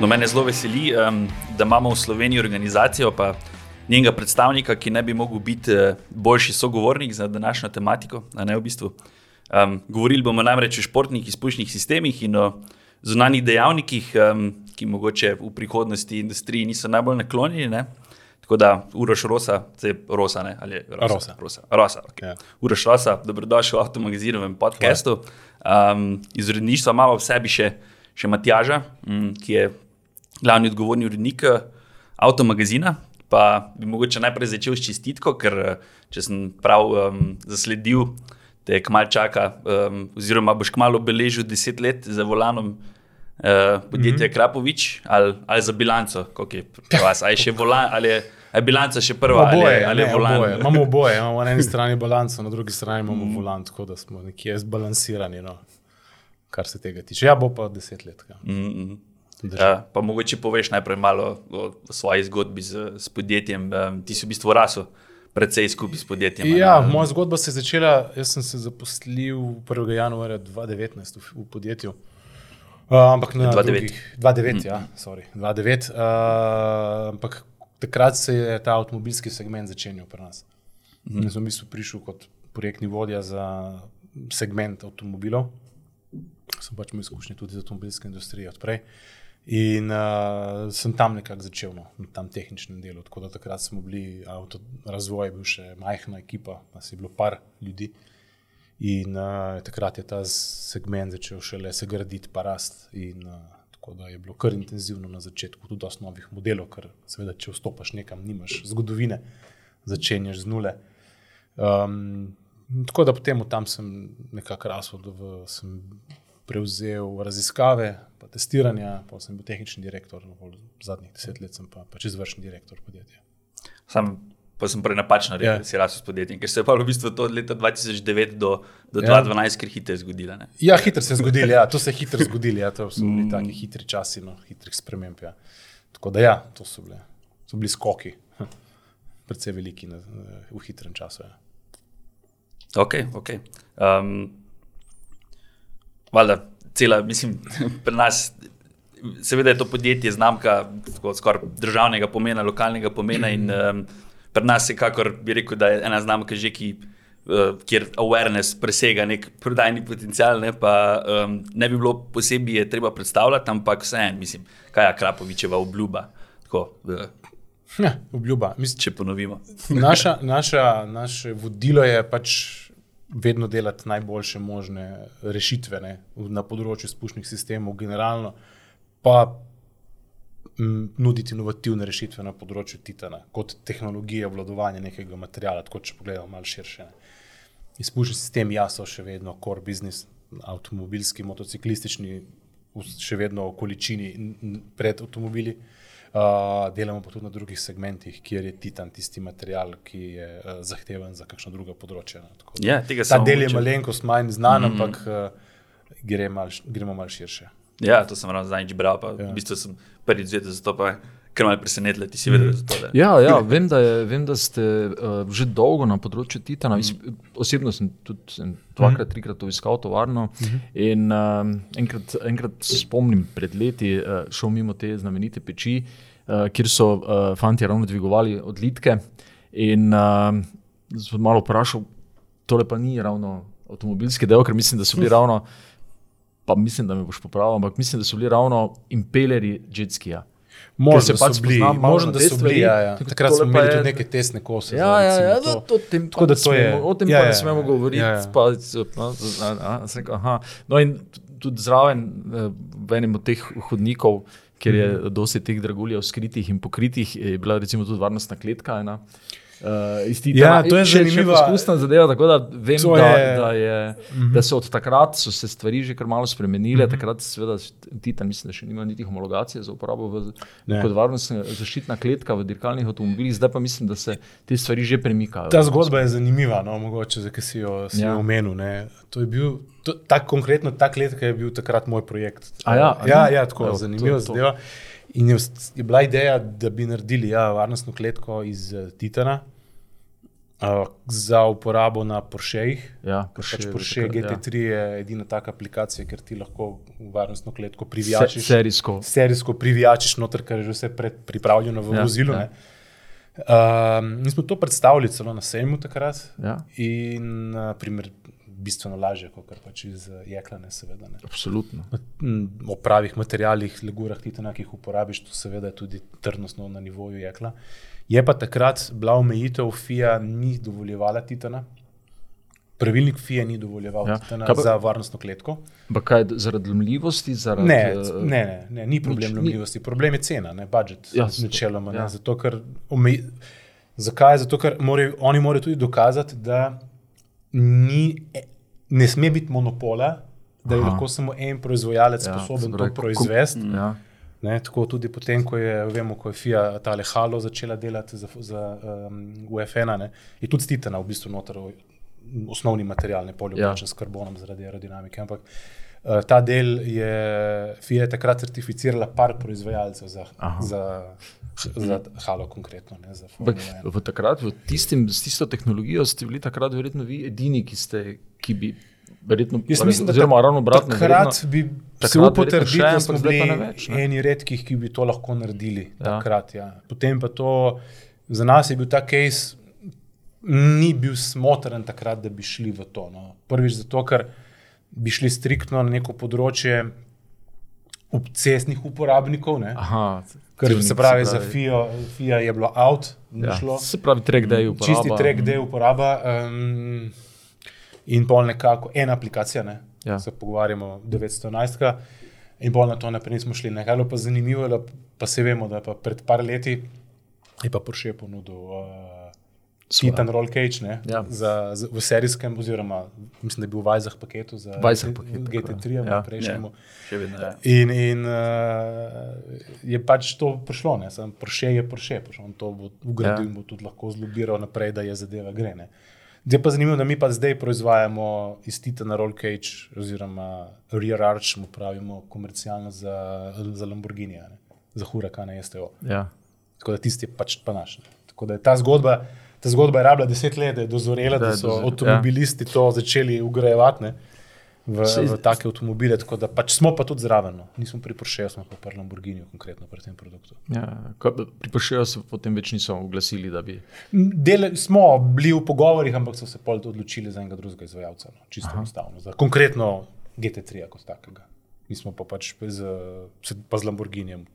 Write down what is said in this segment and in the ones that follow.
No, mene zelo veseli, um, da imamo v Sloveniji organizacijo, pa njenega predstavnika, ki ne bi mogel biti uh, boljši sogovornik za današnjo tematiko. Ne, v bistvu. um, govorili bomo namreč o športnih izpušnih sistemih in o zunanjih dejavnikih, um, ki mogoče v prihodnosti industriji niso najbolj naklonjeni. Ne? Tako da, Uroš Rosa, zdaj Rosa, ne? ali Rosa? Rosa. Rosa, Rosa okay. Ja. Uroš Rosa, dobrodošel v avtomagazinovem podkastu. Um, iz uredništva imamo v sebi še, še Matjaža, um, ki je glavni odgovorni urednik eh, avtomagazina. Pa bi mogoče najprej začel s čestitko, ker eh, če sem prav um, zasledil, te kmal čaka, um, oziroma boš kmalo obeležil deset let za volanom. Uh, podjetje mm -hmm. Krapovič ali, ali za bilanco, kako je pri vas, ali je še volan, ali je, ali je bilanca še prva, ali, Oboje, je- ali je ne, volan. oboje. Imamo oboje, imamo na eni strani balanco, na drugi strani imamo Mm. volan, tako da smo nekje zbalansirani, no, kar se tega tiče. Ja, bo pa deset let. ja. Mm -hmm. Uh, pa mogoče poveš najprej malo o, o svoji zgodbi z, s podjetjem. Um, ti si v bistvu rasel predvsej skupaj s podjetjem. a ne? Ja, moja zgodba se je začela, jaz sem se zaposlil 1. januarja 2019 v, v podjetju. Uh, ampak na 2009. drugih- 2009, ja, sorry, 2009. Uh, ampak takrat se je ta avtomobilski segment začenjal pri nas. Mm. Jaz sem v bistvu prišel kot projektni vodja za segment avtomobilov. Sem pač imel izkušnje tudi z avtomobilsko industrijo odprej. In uh, sem tam nekako začel, no, na tem tehničnem delu. Tako da takrat smo bili, avto, razvoj je bil še majhna ekipa, nas je bilo par ljudi. In uh, takrat je ta segment začel šele se graditi, pa rast. In, uh, tako da je bilo kar intenzivno na začetku, tudi dosta novih modelov, ker seveda, če vstopiš nekam, nimaš zgodovine, začenjaš z nule. Um, tako da potem tam sem nekako rasel, da v, sem prevzel raziskave, pa testiranja, pa sem bil tehnični direktor, zadnjih deset let sem pa pač izvršni direktor podjetja. Sam, pa sem prej napačno rekel, Ja. da si rasel s podjetjem, ker se je pa v bistvu to od leta 2009 do, do Ja. 2012 kar hitro zgodilo. ne. Ja, hitro se je zgodilo, ja, to se je hitro zgodilo, ja, to so bili mm. taki hitri časi, no, hitrih sprememb. Ja. Tako da ja, to so, bile, so bili skoki, hm, predvsej veliki na, v hitrem času. Ja. Ok, ok. Um, valjda, cela, mislim, pri nas, seveda je to podjetje znamka skoraj državnega pomena, lokalnega pomena in um, pri nas je kakor bi rekel, da je ena znamka že, ki. Uh, kjer awareness presega nek prodajni potencial, ne, pa um, ne bi bilo posebej treba predstavljati, ampak vseeno, mislim, kaj je Krapovičeva obljuba. Tako, uh, Ja, obljuba. Mislim, če ponovimo. naša, naša, naše vodilo je pač vedno delati najboljše možne rešitve ne, na področju spuščnih sistemov, generalno, pa m, nuditi inovativne rešitve na področju titana, kot tehnologija obvladovanja nekega materiala, tako če pogledamo malo širše. Ne. Izpušni sistemi, ja, so še vedno core business, avtomobilski, motociklistični, še vedno v količini pred avtomobili. Uh, delamo pa tudi na drugih segmentih, kjer je titan tisti material, ki je uh, zahteven za kakšno drugo področje. no. Tako da Ja, tega Ta sem del je malenkost manj znan, mm -hmm. ampak uh, gre mal, gremo malo širše. Ja, to sem ravno zadnjič bral, pa ja. V bistvu sem prvič zvedel za to, pa je kar malo presenetilo, ti si vedel za to. Da. Ja, ja vem, da je, vem, da ste uh, že dolgo na področju Titana. Jaz, osebno sem tudi sem dvakrat, trikrat obiskal tovarno. In um, enkrat, enkrat se spomnim, pred leti uh, šel mimo te znamenite peči, uh, kjer so uh, fanti ravno dvigovali odlitke. In uh, sem malo vprašal, tole pa ni ravno avtomobilski del, ker mislim, da so bili ravno. Pa mislim, da me boš popravil, ampak mislim, da so bili ravno impelerji jetskija. Možno, pač bili, možno, da so stvari. bili. Ja, ja. Tako Takrat smo imeli je- tudi neke testne kose. Ja, za, ja, ja, da, to. to, tem, Tako da to je- smemo, o tem ja, pa ne ja, smemo govoriti. ja, ja. Pa, no, aha. no, in tudi zraven, eh, v enem od teh hodnikov, kjer je Mhm. dosti teh draguljev skritih in pokritih, je bila recimo tudi varnostna kletka. Ena. Uh, iz Titana. Ja, to je še zanimiva- poskusna zadeva, tako da vem, To da, je- da, je, da so od takrat so se stvari že kar malo spremenile. Takrat, seveda, Titan, mislim, da še nima niti homologacije za uporabo v, Ne. kot varnostna zaščitna kletka v dirkalnih avtomobilih, zdaj pa mislim, da se te stvari že premikajo. Ta zgodba je zanimiva, no, mogoče, za ki si jo, Ja. omenil. Ne. To je bil, to, tak, konkretno ta kletka je bil takrat moj projekt. A ja, a ja, ja tako Evo, je to- to- zadeva. In je, je bila ideja, da bi naredili ja, varnostno kletko iz uh, Titana. Uh, za uporabo na Porschejih. Ja, Ker pač Porsche takrat, ja. GT3 je edina taka aplikacija, ker ti lahko varnostno kletko Se, privijačiš. serijsko. serijsko privijačiš noter, ker je že vse pripravljeno v Ja, vozilu. ja. Ja. Um, mi smo to predstavili celo na sejmu takrat Ja, in uh, primer, bistveno lažje, kot pač iz uh, jeklane, seveda. Ne. absolutno. O pravih materialih, legurah, titana, ki jih uporabiš, to seveda je tudi trdnostno na nivoju jekla. Je pa takrat bila omejitev, FIA ni dovoljevala titana. Pravilnik FIA ni dovoljeval Ja. titana pa- za varnostno kletko. Kaj, zaradi lomljivosti? Zaradi, Ne, eh, ne, ne, ne, ni problem ni- lomljivosti, problem je cena, ne budžet. Ja, načeloma. ja. Ja. Zato, ker omej... Zakaj? Zato, ker morajo, oni morajo tudi dokazati, da ni, ne sme biti monopola, da je Aha. lahko samo en proizvajalec Ja, sposoben to proizvesti. Ja, Ne, tako tudi potem, ko je, vemo, ko je FIA tale Halo začela delati za, za um, UFN, je tudi stitana v bistvu noter osnovni material, ne poljubljen Ja. s karbonom zaradi aerodinamike. Ampak uh, ta del je FIA je takrat certificirala par proizvajalcev za, Aha. za, za Halo konkretno. Ne, za 1. v takrat, v tistim, s tisto tehnologijo ste bili takrat verjetno vi edini, ki, ste, ki bi verjetno, Jaz mislim, da oziroma ravno obratno. takrat bi se takrat verjetno upotrdili, še, da smo bili več, ne. eni redkih, ki bi to lahko naredili. Ja. Takrat, ja. Potem pa to, za nas je bil ta case, ni bil smotrn takrat, da bi šli v to. No. Prvič zato, ker bi šli striktno na neko področje obcestnih uporabnikov. Ne. Aha, Ker ciljnik, se pravi, za FIA, FIA je bilo out, ni Ja, šlo. se pravi, track day uporaba. Čisti track day uporaba um, in pol nekako ena aplikacija, ne? Ja. se pogovarjamo 911. In pol na to naprej nismo šli. Nekaj pa zanimivo, da pa se vemo, da pa pred par leti je pa Porsche ponudil uh. Titan Roll Cage ne, Ja. za, za, v serijskem, oziroma mislim, da je bil v Vajzah paketu za Vajzah paket, tako je. GT3, Ja. ja. prejšnjemu. Ja, vedno je. In, in uh, je pač to prišlo, ne? Sam Porsche je Porsche, pač on to bo ugradil Ja. in bo tudi lahko zlobiral naprej, da je zadeva gre. Ne? Zdaj pa zanimivo, da mi pa zdaj proizvajamo iz Titana Roll Cage oziroma Rear Arch, mu pravimo komercialno za, za Lamborghini, ne? za Huracane STO. Ja. Tako da tisti je pač pa naš. Ne? Tako da je ta zgodba, ta zgodba je rabila deset let, da je dozorela, Da da, je so dozor- avtomobilisti ja. to začeli ugrajevati ne? V, v take avtomobile. Tako da pač smo pa tudi zraven. No. Nismo pri Porsche, smo pa pri Lamborghini, konkretno pri tem produktu. Ja, pri Porsche se potem več niso oglasili, da bi. Dele, smo bili v pogovorih, ampak so se pol odločili za enega drugega izvajalca. No. Čisto enostavno. Za konkretno GT3 kot takega. Mi smo pa pač z, pa z Lamborghinijem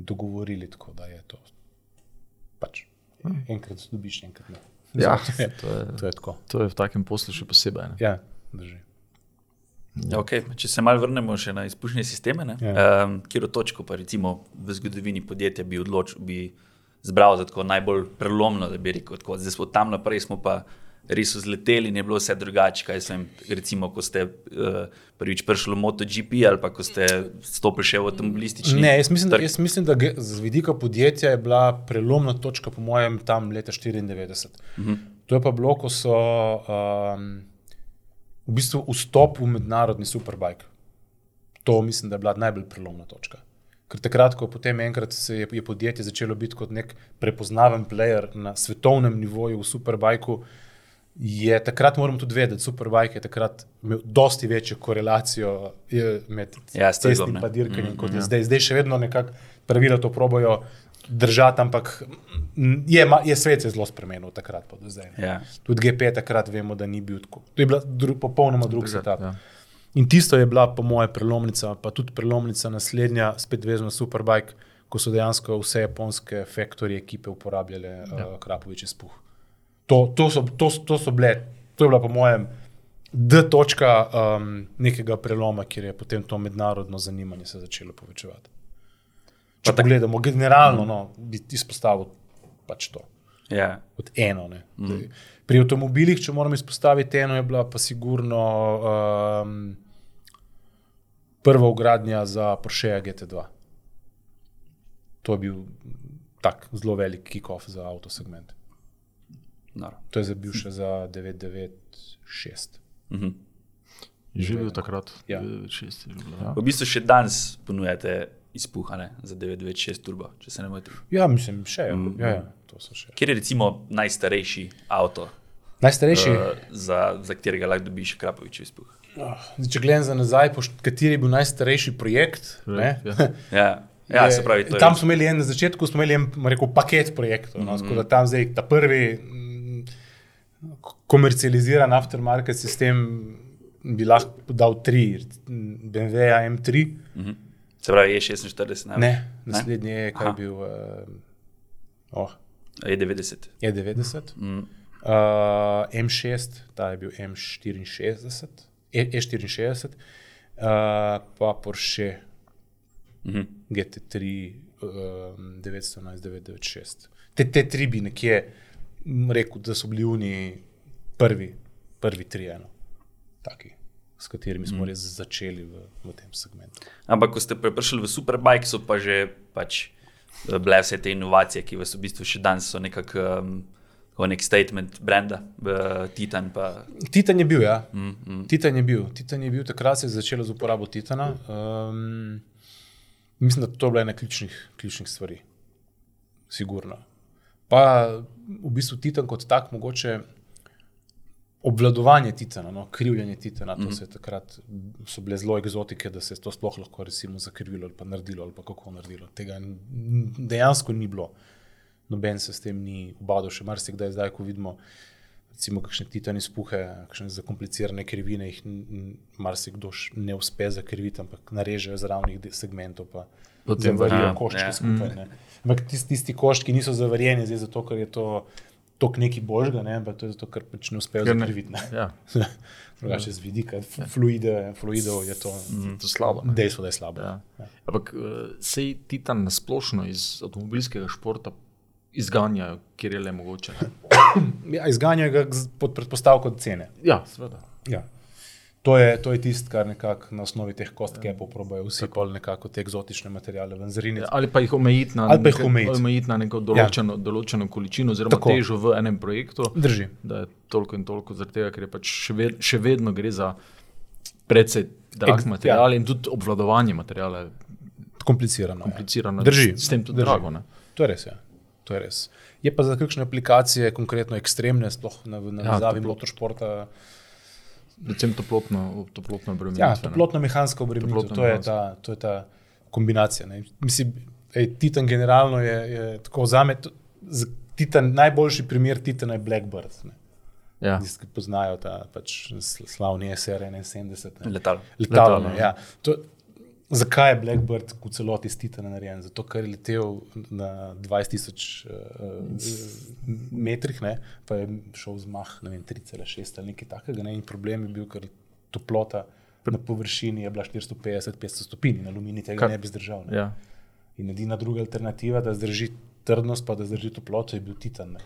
dogovorili, tako da je to. Pač, enkrat dobiš, enkrat ne. Ja, to je, to je, to je tako. to je v takem poslu še posebej. Ne? Ja, drži. Ja, okay. Če se malo vrnemo še na izpušne sisteme, ja. Ja. um, kjer točko pa recimo v zgodovini podjetja bi odločil, bi zbral za tako najbolj prelomno, da bi rekel, tako, zdaj smo tam naprej, smo pa res vzleteli in je bilo vse drugače. Kaj sem, recimo, ko ste uh, prvič prišli v MotoGP ali pa ko ste stopili še v avtomobilistični Ne, jaz mislim, da, trg. jaz mislim, da z vidika podjetja je bila prelomna točka, po mojem, tam leta 94. Uh -huh. To je pa bilo, ko so um, v bistvu vstop v mednarodni superbike. To mislim, da je bila najbolj prelomna točka. Ker takrat, ko potem enkrat se je, je podjetje začelo biti kot nek prepoznaven player na svetovnem nivoju v superbajku, je takrat moramo tudi vedeti, da Superbike je takrat imel dosti večjo korelacijo je, med Ja, cestnim ne. pa dirkanjem, mm, kot je zdaj. Zdaj še vedno nekako pravila to probojo držati, ampak je, je svet se zelo spremenil takrat pa do zdaj. Ja. Tudi GP takrat vemo, da ni bil tako. To je bila dru, popolnoma drug Druga, setup. ja. In tisto je bila, po moje, prelomnica, pa tudi prelomnica naslednja, spet vezana na Superbike, ko so dejansko vse japonske faktorje ekipe uporabljale ja. uh, Krapovič izpuh. To, to, so, to, to so bile, to je bila, po mojem, D točka um, nekega preloma, kjer je potem to mednarodno zanimanje se začelo povečevati. Če pogledamo generalno, no, bi izpostavil pač to Ja. kot eno. Mm. Pri avtomobilih, če moramo izpostaviti eno, je bila pa sigurno um, prva ugradnja za Porsche GT2. To je bil tak zelo velik kick-off za avtosegment. Noro. To je zdaj bil še za 996. Je že bil takrat, Ja. ja. šest je že bilo. Ja. V bistvu še danes ponujate izpuha ne, za 996 turbo, če se ne motim. Ja, mislim, še je. Mm. Ja, ja, to so še. Kjer je recimo najstarejši avto, Najstarejši. uh, za, za katerega lahko dobiš Krapovičev izpuh? Oh, zdaj, če gledam za nazaj, pošt, kateri je bil najstarejši projekt. ne, Ja. Ja, ja je- se pravi, to tam je. smo imeli en na začetku, smo imeli en rekel, paket projektov. No, mm -hmm. Tam zdaj ta prvi mm, komercializiran aftermarket sistem bi lahko dal tri, BMW M3, Se pravi, je 46, ne? ne, naslednji je kaj Aha. bil, uh, oh, Je 90. je 90. Mm. Uh, M6, ta je bil M64, E, E64, uh, pa Porsche Mhm. GT3 um, 911 996. Te, te tri bi nekje rekel, da so bili oni prvi, prvi tri, eno, taki, s katerimi smo mm. res začeli v, v tem segmentu. Ampak, ko ste prišli v Superbike, so pa že pač eh, bile vse te inovacije, ki vas v bistvu še danes so nekako um, nek statement brenda, uh, Titan. Pa, Titan je bil, ja. mm, mm. Titan je bil, Titan je bil, takrat se je začelo z uporabo Titana. Um, mislim, da to je bila ena ključnih, ključnih stvari, sigurno. Pa v bistvu Titan kot tak, mogoče obvladovanje Titana, no, krivljenje Titana, to mm -hmm. se je takrat so bile zelo eksotike, da se je to sploh lahko recimo zakrivilo ali pa naredilo ali pa kako naredilo. Tega dejansko ni bilo. Noben se s tem ni ubadal, še marsikdaj zdaj, ko vidimo recimo kakšne titane izpuhe, kakšne zakomplicirane krivine, jih marsikdo ne uspe zakriviti, ampak narežejo z ravnih segmentov, pa Potem zavarijo ja, koščke ja. skupaj. Ampak tisti, tisti koščki niso zavarjeni, zdaj zato, ker je to tok neki božga, ne, ampak to je zato, ker pač ne uspejo zakriviti. Ja, Drugače z vidika fluide, fluidov je to to je slabo. ne. dejstvo, da je slabo. Ja. Ampak uh, sej Titan na splošno iz avtomobilskega športa izganjajo, kjer je le mogoče. Ja, izganjajo ga pod predpostavko cene. Ja, seveda. Ja. To je, to je tisto, kar nekako na osnovi teh kostkepov probojajo vsi pol nekako te eksotične materiale ven zriniti. Ali pa jih omejiti na, pa jih omejiti. omejiti na neko določeno, ja. določeno količino, oziroma Tako. težo v enem projektu. Drži. Da je toliko in toliko, zaradi tega, ker je pač še, ved, še vedno gre za precej drag Ex- material ja. in tudi obvladovanje materiala je Komplicirano. komplicirano. Drži. S tem tudi Drži. drago. Ne? To je res. Ja. To je res. Je pa za kakšne aplikacije, konkretno ekstremne, sploh na Ja, navezavi ja, toplo- motošporta. Predvsem toplotno, toplotno Ja, obremenitev. ne. toplotno-mehanska obremenitev, to, je ta- to je ta kombinacija. Ne. Mislim, ej, Titan generalno je, je tako za me. Titan, najboljši primer Titana je Blackbird. Ne. Ja. Tisti, ki poznajo ta pač sl- slavni SR-71. ne. Letal. Letalo. Letalo, ne, Ja. To, zakaj je Blackbird v celoti iz Titana narejen? Zato, ker je letel na 20 tisoč uh, metrih, ne, pa je šel z mah ne vem, 3,6 ali nekaj takega. Ne, in problem je bil, ker toplota na površini je bila 450-500 stopinj in aluminij tega Kar- ne bi zdržal. Ne. Ja. In edina druga alternativa, da zdrži trdnost, pa da zdrži toploto, je bil Titan. Ne.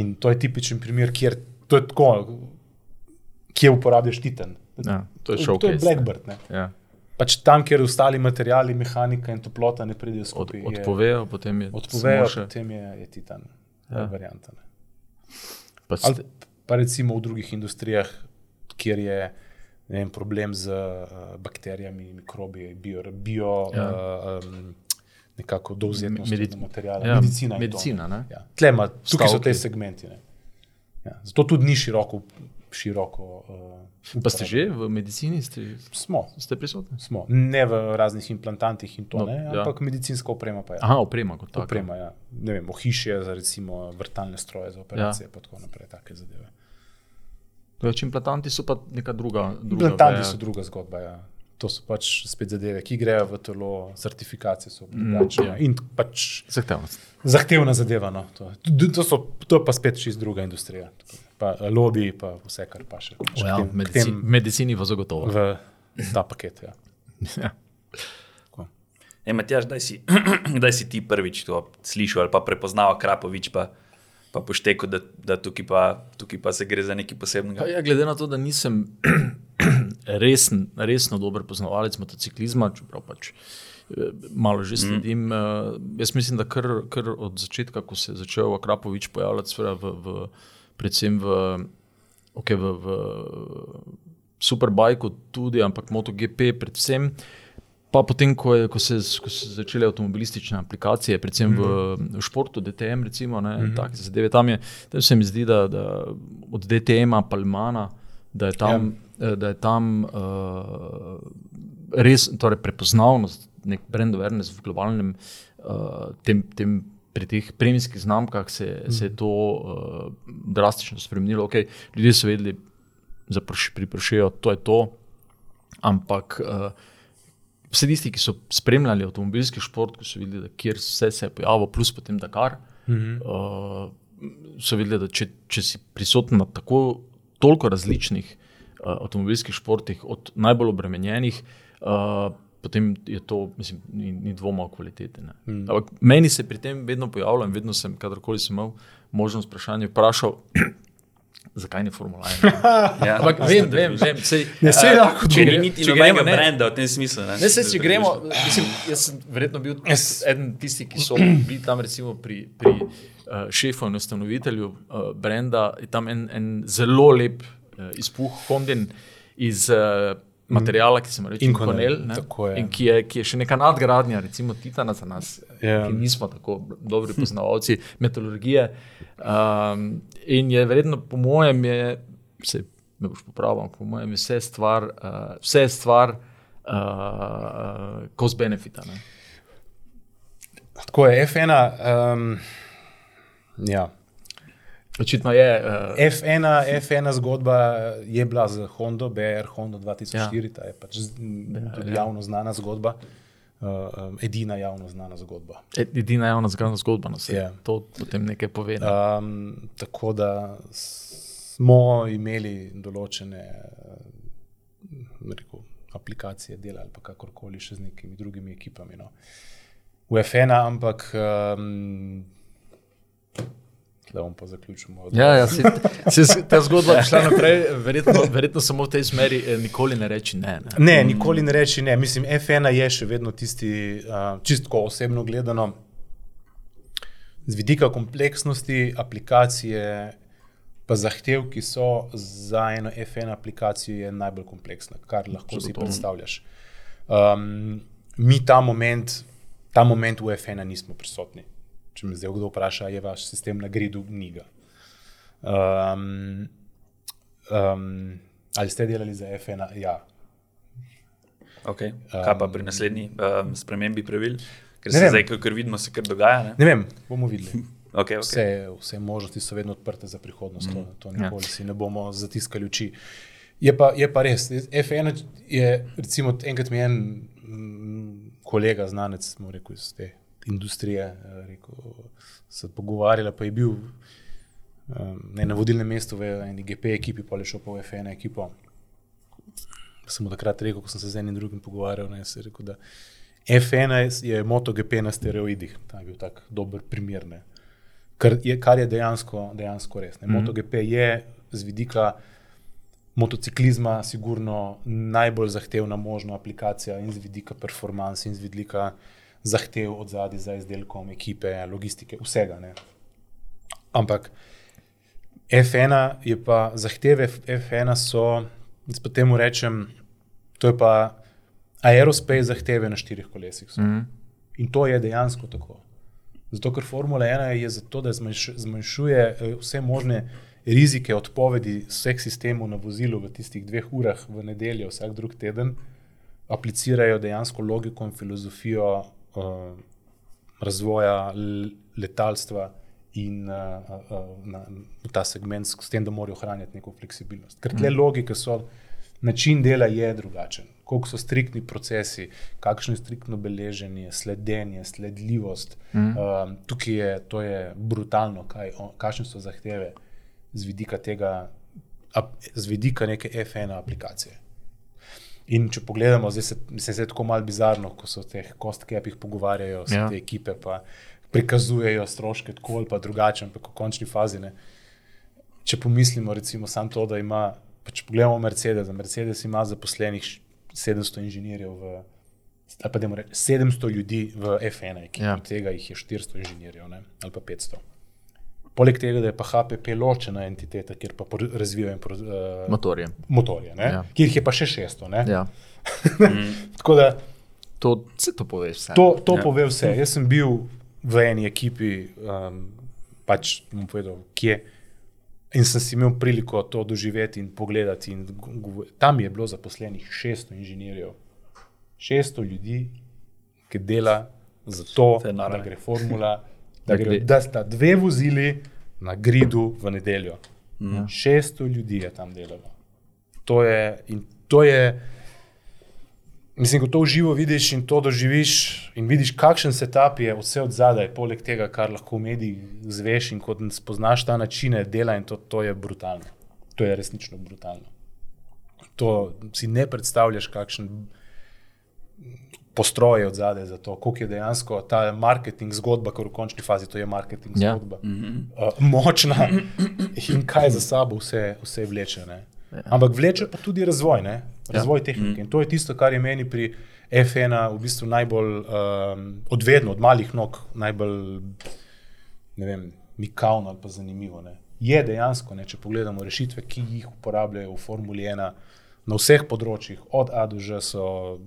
In to je tipičen primer, kjer to je tako, kje uporabljaš Titan. Ja, to je to je showcase, ne. Blackbird. Ne. Ja. Pač tam, kjer ostali materiali, mehanika in toplota ne pridejo Od, skupaj. je- odpovejo, potem je odpovejo, samo še. potem je, je Titan. Ja. Varianta. Ne. Pa Ali ste, pa recimo v drugih industrijah, kjer je ne vem, problem z uh, bakterijami, mikrobi, bio, bio Ja. uh, um, nekako dovzetnost do materijala. ja, medicina. je to, medicina, ne? Ja. Tle ima, tukaj so Stavki. te segmenti. Ne. Ja. Zato tudi ni široko. Široko uh, pa ste že v medicini, ste, Smo. ste prisotni? Smo. Ne v raznih implantantih in to, No, ne, ja. ampak medicinska oprema pa je. Aha, oprema kot taka. Oprema, ja. ne vem, ohišje za recimo vrtalne stroje za operacije, ja. pa tako naprej, take zadeve. Več implantanti so pa neka druga. druga Implantanti veja. so druga zgodba. Ja. To so pač spet zadeve, ki grejo v telo, certifikacije so drugačne. ja. Mm, in pač Zahtevnost. zahtevna zadeva. No, to. To, so, to je pa spet čist druga industrija. Pa lobby, pa vse, kar pa še. še Ja, tem- medici, tem medicini pa zagotovo. v ta paket. Ja. Ja. E, Matjaž, kdaj si, kdaj si ti prvič to slišal ali pa prepoznal Krapovič, pa, pa poštekel, da, da tukaj, pa, tukaj pa se gre za nekaj posebnega? Pa Ja, glede na to, da nisem resen, resno dober poznavalec motociklizma, čeprav pač eh, malo že sledim. Mm. Jaz mislim, da kar, kar od začetka, ko se je začel Akrapovič pojavljati, v, v, predvsem v, okay, v, v Superbajku, tudi, ampak MotoGP, predvsem. Pa potem, ko, je, ko, se, ko so začele avtomobilistične aplikacije, predvsem mm -hmm. v, športu, DTM, recimo, ne, mm -hmm. take zadeve, tam, je, tam se mi zdi, da, da od DTM-a, Palmana, da je tam, ja. da je tam uh, res torej prepoznavnost, nek brand awareness v globalnem, uh, tem, tem, pri teh premijskih znamkah se, mm se je to uh, drastično spremenilo. Okay, ljudje so vedeli, da priprašajo, to je to, ampak. Uh, vse tisti, ki so spremljali avtomobilski šport, ki so videli, kjer vse se je pojavilo, plus potem Dakar, mm -hmm. uh, so videli, da če, če si prisoten na tako toliko različnih uh, avtomobilskih športih, od najbolj obremenjenih. Uh, Potem je to, mislim, ni, ni dvoma o kvaliteti. Mm. Meni se pri tem vedno pojavlja, in vedno sem, kadarkoli sem imel možnost vprašanja, vprašal, zakaj ne formula ena. ja, Ampak vem, vem, vem. Sej, ne se uh, lahko če ni niti nobenega brenda v tem smislu. Ne, ne se, če gremo, mislim, jaz sem verjetno bil yes. eden tistih, ki so bili tam recimo pri, pri uh, šefu in ustanovitelju uh, brenda, je tam en, en zelo lep uh, izpuh Hondin iz uh, materijala, ki se mu reče Inconel, in ki je, ki je še neka nadgradnja, recimo Titana za nas, yeah. Ja. ki nismo tako dobri poznavalci metodologije. Um, in je verjetno, po mojem, je, se me boš popravil, po mojem, je vse stvar, uh, vse stvar uh, cost benefita. Ne? Tako je, F1. Um, ja. Očitno je. Uh... F1, F1 zgodba je bila z Honda, BR Honda 2004, ja. ta je pač ja, javno znana zgodba. Uh, um, edina javno znana zgodba. Edina javno znana zgodba, no se yeah. Ja. to potem nekaj pove. Ne? Um, tako da smo imeli določene rekel, aplikacije, dela ali kakorkoli še z nekimi drugimi ekipami. No. V F1, ampak. Um, da bom pa zaključil. Ja, ja, se, se, ta zgodba je šla naprej, verjetno, verjetno samo v tej smeri, eh, nikoli ne reči ne. Ne, ne nikoli ne reči ne. Mislim, F1 je še vedno tisti, uh, čistko osebno gledano, z vidika kompleksnosti aplikacije. Pa zahtev, ki so za eno F1 aplikacijo, je najbolj kompleksna, kar lahko si predstavljaš. Um, mi ta moment, ta moment v F1 nismo prisotni če me zdaj kdo vpraša, je vaš sistem na gridu, ni ga. Um, um, ali ste delali za F1? Ja. Okay. Kaj pa pri naslednji um, spremembi pravil? Ker se zdaj, ker vidimo, se kar dogaja. Ne, ne vem, bomo videli. Okay, okay. Vse, vse možnosti so vedno odprte za prihodnost, mm. to, to nikoli ja. si ne bomo zatiskali oči. Je pa, je pa res, F1 je, recimo, enkrat mi je en mm, kolega, znanec, rekli, iz te industrije. Eh, rekel, se pogovarjala, pa je bil um, na vodilnem mestu v eni GP ekipi, pa je šel pa v FN ekipo. Sem mu takrat rekel, ko sem se z enim drugim pogovarjal, ne, rekel, da FN je MotoGP na steroidih. Ta je bil tak dober primer. Ne. Kar je, kar je dejansko, dejansko res. Mm -hmm. MotoGP je z vidika motociklizma, sigurno najbolj zahtevna možna aplikacija in z vidika performance in z vidika zahtev od zadaj za izdelkom, ekipe, logistike, vsega. Ne. Ampak F1 je pa zahteve, F1 so, se temu rečem, to je pa aerospace zahteve na štirih kolesih. Mm -hmm. In to je dejansko tako. Zato, ker Formula 1 je zato, da zmanjšuje eh, vse možne rizike odpovedi vseh sistemov na vozilu v tistih dveh urah v nedeljo, vsak drug teden, aplicirajo dejansko logiko in filozofijo uh, razvoja letalstva in uh, uh, na, v ta segment, s tem, da morajo ohranjati neko fleksibilnost. Ker te mm. logike so, način dela je drugačen. Kako so striktni procesi, kakšno je striktno beleženje, sledenje, sledljivost. Mm. Uh, tukaj je to je brutalno, kaj, kakšne so zahteve z vidika tega, z vidika neke F1 aplikacije. In če pogledamo, zdaj se mi zdi tako malo bizarno, ko so v teh kostkepih pogovarjajo se ja. te ekipe, pa prikazujejo stroške tako ali pa drugače, ampak v končni fazi. Ne. Če pomislimo, recimo, samo to, da ima, če pogledamo Mercedes, Mercedes ima zaposlenih 700 inženirjev, v, ali pa da reči 700 ljudi v F1, ki ja. od tega jih je 400 inženirjev ne, ali pa 500. Poleg tega, da je pa HPP ločena entiteta, kjer pa razvijajo uh, motorje, motorje ja. kjer jih je pa še 600. Ja. Tako da To, to pove vse. To, to Ja. pove vse. Jaz sem bil v eni ekipi, um, pač bom povedal, kje. In sem si imel priliko to doživeti in pogledati. In tam je bilo zaposlenih 600 inženirjev, 600 ljudi, ki dela za to, da ne. gre formula, Da gre, da sta dve vozili na gridu v nedeljo. Mm. 600 ljudi je tam delalo. To je, in to je, Mislim, ko to v živo vidiš in to doživiš, in vidiš, kakšen setup je vse od zadaj, poleg tega, kar lahko v medijih zveš in ko spoznaš ta načine dela, in to, to je brutalno. To je resnično brutalno. To si ne predstavljaš, kakšen postroj je od zadaj za to, koliko je dejansko ta marketing zgodba, ker v končni fazi to je marketing Ja. zgodba. Uh, močna in kaj za sabo vse, vse vleče. Ne? Ampak vleče pa tudi razvoj, ne? razvoj tehnike. In to je tisto, kar je meni pri F1 v bistvu najbolj um, odvedno, od malih nog, najbolj vem, mikavno ali pa zanimivo. Ne? Je dejansko, ne, če pogledamo rešitve, ki jih uporabljajo v Formuli 1 na vseh področjih, od A do Ž, so,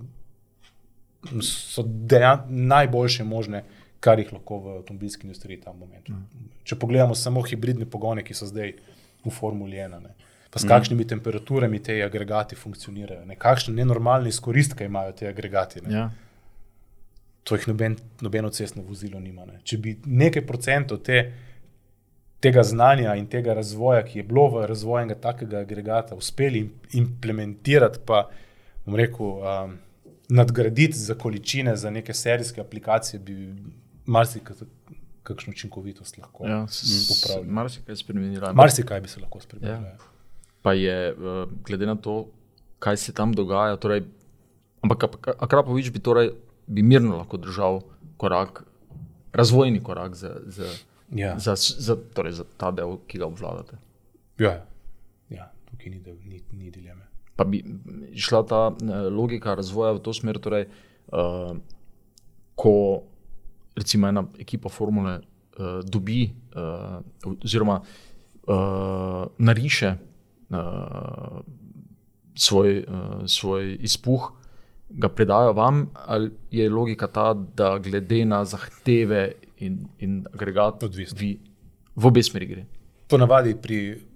so dejan, najboljše možne, kar jih lahko v avtomobilski industriji ta moment. Če pogledamo samo hibridne pogone, ki so zdaj v Formuli 1. Ne. Pa s kakšnimi temperaturami te agregati funkcionirajo, ne? kakšne nenormalne izkoristke imajo te agregati. Ne? Ja. To jih noben, nobeno cestno vozilo nima. Ne. Če bi nekaj procentov te, tega znanja in tega razvoja, ki je bilo v razvoju enega takega agregata, uspeli im- implementirati, pa bom rekel, um, nadgraditi za količine, za neke serijske aplikacije, bi marsikaj učinkovitost lahko Ja, s- popravili. Marsikaj je spremenila. Marsikaj bi se lahko spremenilo. Ja. Ja. pa je, eh, glede na to, kaj se tam dogaja, torej, ampak Ak- Akrapovič bi, torej, bi mirno lahko držal korak, razvojni korak za, za, Ja. za, za, torej, za ta del, ki ga obvladate. Ja. ja, tukaj ni, ni, ni dileme. Pa bi šla ta eh, logika razvoja v to smer, torej, uh, ko recimo ena ekipa formule uh, dobi, uh, oziroma uh, nariše uh, svoj, uh, svoj izpuh, ga predajo vam, ali je logika ta, da glede na zahteve in, in agregat, Odvisno. vi v obe smeri gre. Ponavadi pri tek-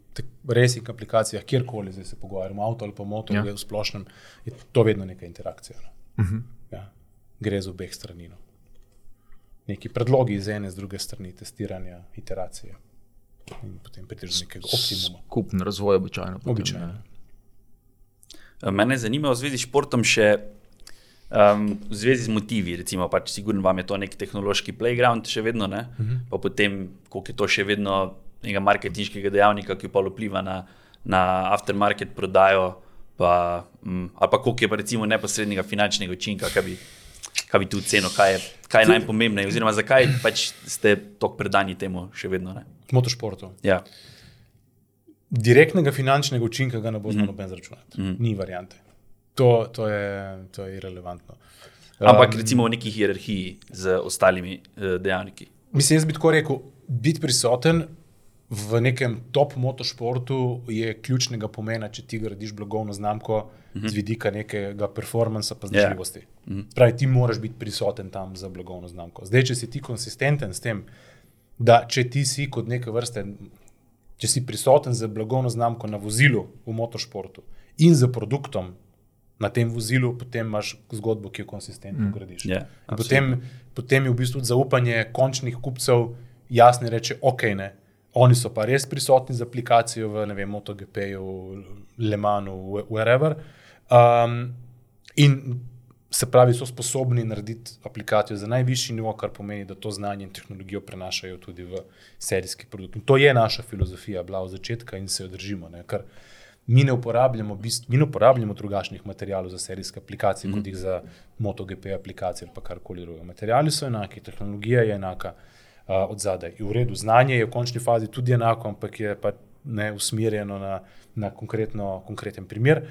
resnih aplikacijah, kjerkoli zdaj se pogovarjamo, avto ali pa motor, Ja. ja. v splošnem, je to vedno neka interakcija. No. Uh -huh. ja. Gre z obeh strani. No. Neki predlogi iz ene, z druge strani, testiranja, iteracije. In potem prideš do nekega optimuma. Skupen razvoj običajno. potem, Običajno. ne. Mene zanima v zvezi s športom še um, v zvezi z motivi. Recimo, pač sigurno vam je to neki tehnološki playground, še vedno, ne? Uh -huh. pa potem, koliko je to še vedno nekega marketinškega dejavnika, ki pa vpliva na, na aftermarket prodajo, pa, um, ali pa koliko je pa recimo neposrednega finančnega učinka, kaj bi, kaj bi tu ceno, kaj je, kaj je najpomembnejše, oziroma zakaj pač ste tako predani temu še vedno. Ne? Motošportov. Ja. Direktnega finančnega učinka ga ne bo znal noben zračunati. Mm. Ni variante. To, to, je, to je irrelevantno. Ampak recimo v neki hierarhiji z ostalimi uh, dejavniki. Mislim, jaz bi tako rekel, biti prisoten v nekem top motošportu je ključnega pomena, če ti gradiš blagovno znamko uh -huh. z vidika nekega performansa pa zdržljivosti. Yeah. Uh -huh. Pravi, ti moraš biti prisoten tam za blagovno znamko. Zdaj, če si ti konsistenten s tem, da če ti si kot neke vrste, če si prisoten za blagovno znamko na vozilu v motošportu in za produktom na tem vozilu, potem imaš zgodbo, ki jo konsistentno mm. gradiš. Ja, In potem, potem je v bistvu zaupanje končnih kupcev jasno reče, ok, ne. Oni so pa res prisotni z aplikacijo v vem, MotoGP-ju, Le Manu, wherever. Um, in se pravi, so sposobni narediti aplikacijo za najvišji nivo, kar pomeni, da to znanje in tehnologijo prenašajo tudi v serijski produkt. In to je naša filozofija, bila od začetka in se jo držimo. Ne, ker mi ne uporabljamo, bist, mi ne uporabljamo drugačnih materijalov za serijske aplikacije, mm. kot jih za MotoGP aplikacije ali karkoli drugega. Materiali so enaki, tehnologija je enaka uh, od zadaj. In v redu, znanje je v končni fazi tudi enako, ampak je pa ne usmerjeno na, na konkreten primer.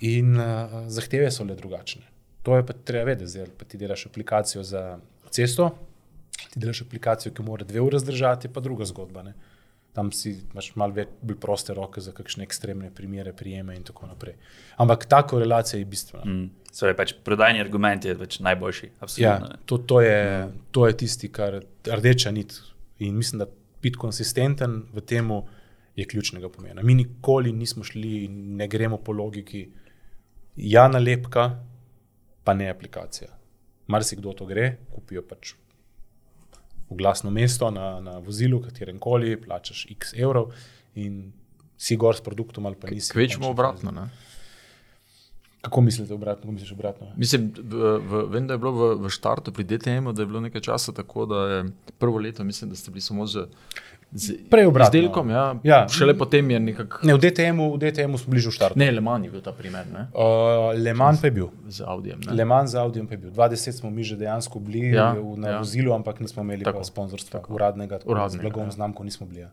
In uh, zahteve so le drugačne. To je pa treba vedeti, zdaj pa ti delaš aplikacijo za cesto, ti delaš aplikacijo, ki mora dve uri zdržati, pa druga zgodba. Ne? Tam si imaš malo več, bolj proste roke za kakšne ekstremne primere, prijeme in tako naprej. Ampak ta korelacija je bistvena. Mm. Torej, pač prodajni argument je pač najboljši. Ja, Absolutno. to, to, je, to je tisti, kar rdeča nit. In mislim, da biti konsistenten v tem je ključnega pomena. Mi nikoli nismo šli in ne gremo po logiki, ja, nalepka, pa ne aplikacija. Marsikdo to gre, kupijo pač oglasno mesto na, na vozilu, katerem koli, plačaš x evrov in si gor s produktom ali pa nisi. Kvečemo obratno. Ne? Kako mislite obratno? Kako misliš obratno? Mislim, v, v, vem, da je bilo v, v štartu pri DTM-u, da je bilo nekaj časa tako, da je prvo leto, mislim, da ste bili samo z, z izdelkom, ja, Ja. šele potem je nekako. Ne, v DTM-u, v DTM-u smo bližje v štartu. Ne, Le Mans je bil ta primer, ne? Uh, Le Mans pa je bil. z Audijem. ne. Le Mans z Audijem pa je bil. 20 smo mi že dejansko bili Ja, ja, na ja. ja. vozilu, ampak nismo imeli Tako, sponzorstva, tako. uradnega, tako, Uradnega, z blagovno ja. ja. znamko nismo bili. Ja.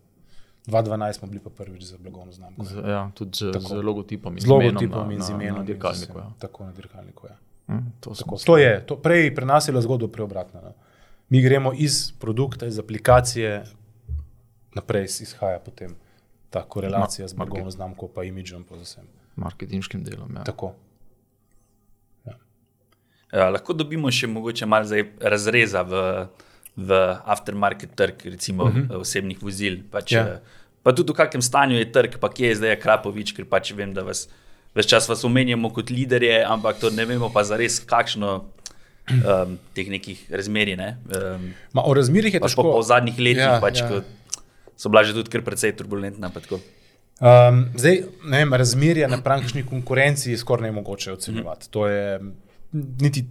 2012 smo bili pa prvič za blagovno znamko. Z, ja, tudi z, Tako. z logotipom in Z imenom logotipom na- in z na- imenom. Na z dirkalniku. Ja. Tako na dirkalniku. Ja. Hm, to Tako, to je, to, prej pri nas je bila zgodba preobratna. No. Mi gremo iz produkta, iz aplikacije, naprej izhaja potem ta korelacija Ma- z blagovno znamko, pa imidžom, pa z vsem. marketinškim delom. Ja. Tako. Ja, lahko dobimo še mogoče malo razreza v, v aftermarket trg, recimo uh -huh. osebnih vozil. Pač, Ja. ja. Pa tudi v kakšnem stanju je trg, pa kje je zdaj Krapovič, ker pač vem, da vas ves čas vas omenjamo kot liderje, ampak to ne vemo pa zares, kakšno um, teh nekih razmerij. Ne? Um, Ma, o razmerih je pa težko. po, po zadnjih letih, ja, Ja, pač, ja. ja. So bila že tudi kar precej turbulentna. Um, zdaj, ne vem, razmerje na praktični konkurenci je skoraj nemogoče ocenjevati. To je, niti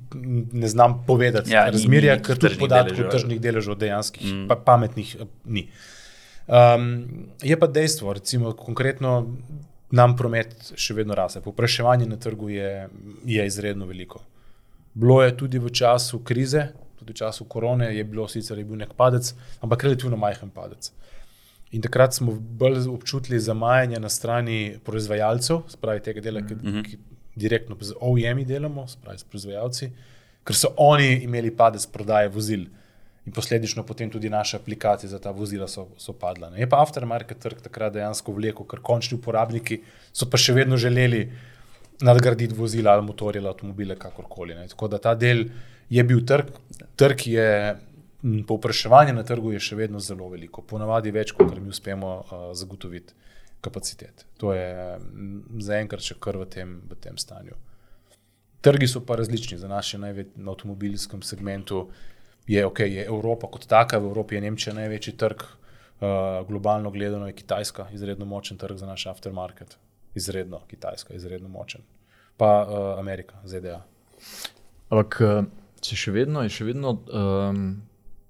ne znam povedati. Ja, Ja, ni- ni ker tudi podatkov deležev. tržnih deležev dejanskih, mm. pa, pametnih eh, ni. Um, je pa dejstvo, recimo konkretno nam promet še vedno raste. Povpraševanje na trgu je, je izredno veliko. Bilo je tudi v času krize, tudi v času korone, je bilo sicer je bil nek padec, ampak relativno majhen padec. In takrat smo bolj občutili zamajanje na strani proizvajalcev, spravi tega dela, ki, ki direktno z OEM-i delamo, spravi s proizvajalci, ker so oni imeli padec prodaje vozil. In posledično potem tudi naše aplikacije za ta vozila so, so padle. ne. Je pa aftermarket trg takrat dejansko vlekel, ker končni uporabniki so pa še vedno želeli nadgraditi vozila ali motorje ali avtomobile, kakorkoli. Ne. Tako da ta del je bil trg, trg je. M, Povpraševanje na trgu je še vedno zelo veliko, ponavadi več, kot mi uspemo uh, zagotoviti kapacitet. To je m, zaenkrat še kar v tem, v tem stanju. Trgi so pa različni. Za nas je največji na avtomobilskem segmentu je, okay, je Evropa kot taka, v Evropi je Nemčija največji trg, uh, globalno gledano je Kitajska, izredno močen trg za naš aftermarket. Izredno Kitajska, izredno močen. Pa uh, Amerika, ZDA. Ampak se še vedno, je še vedno um,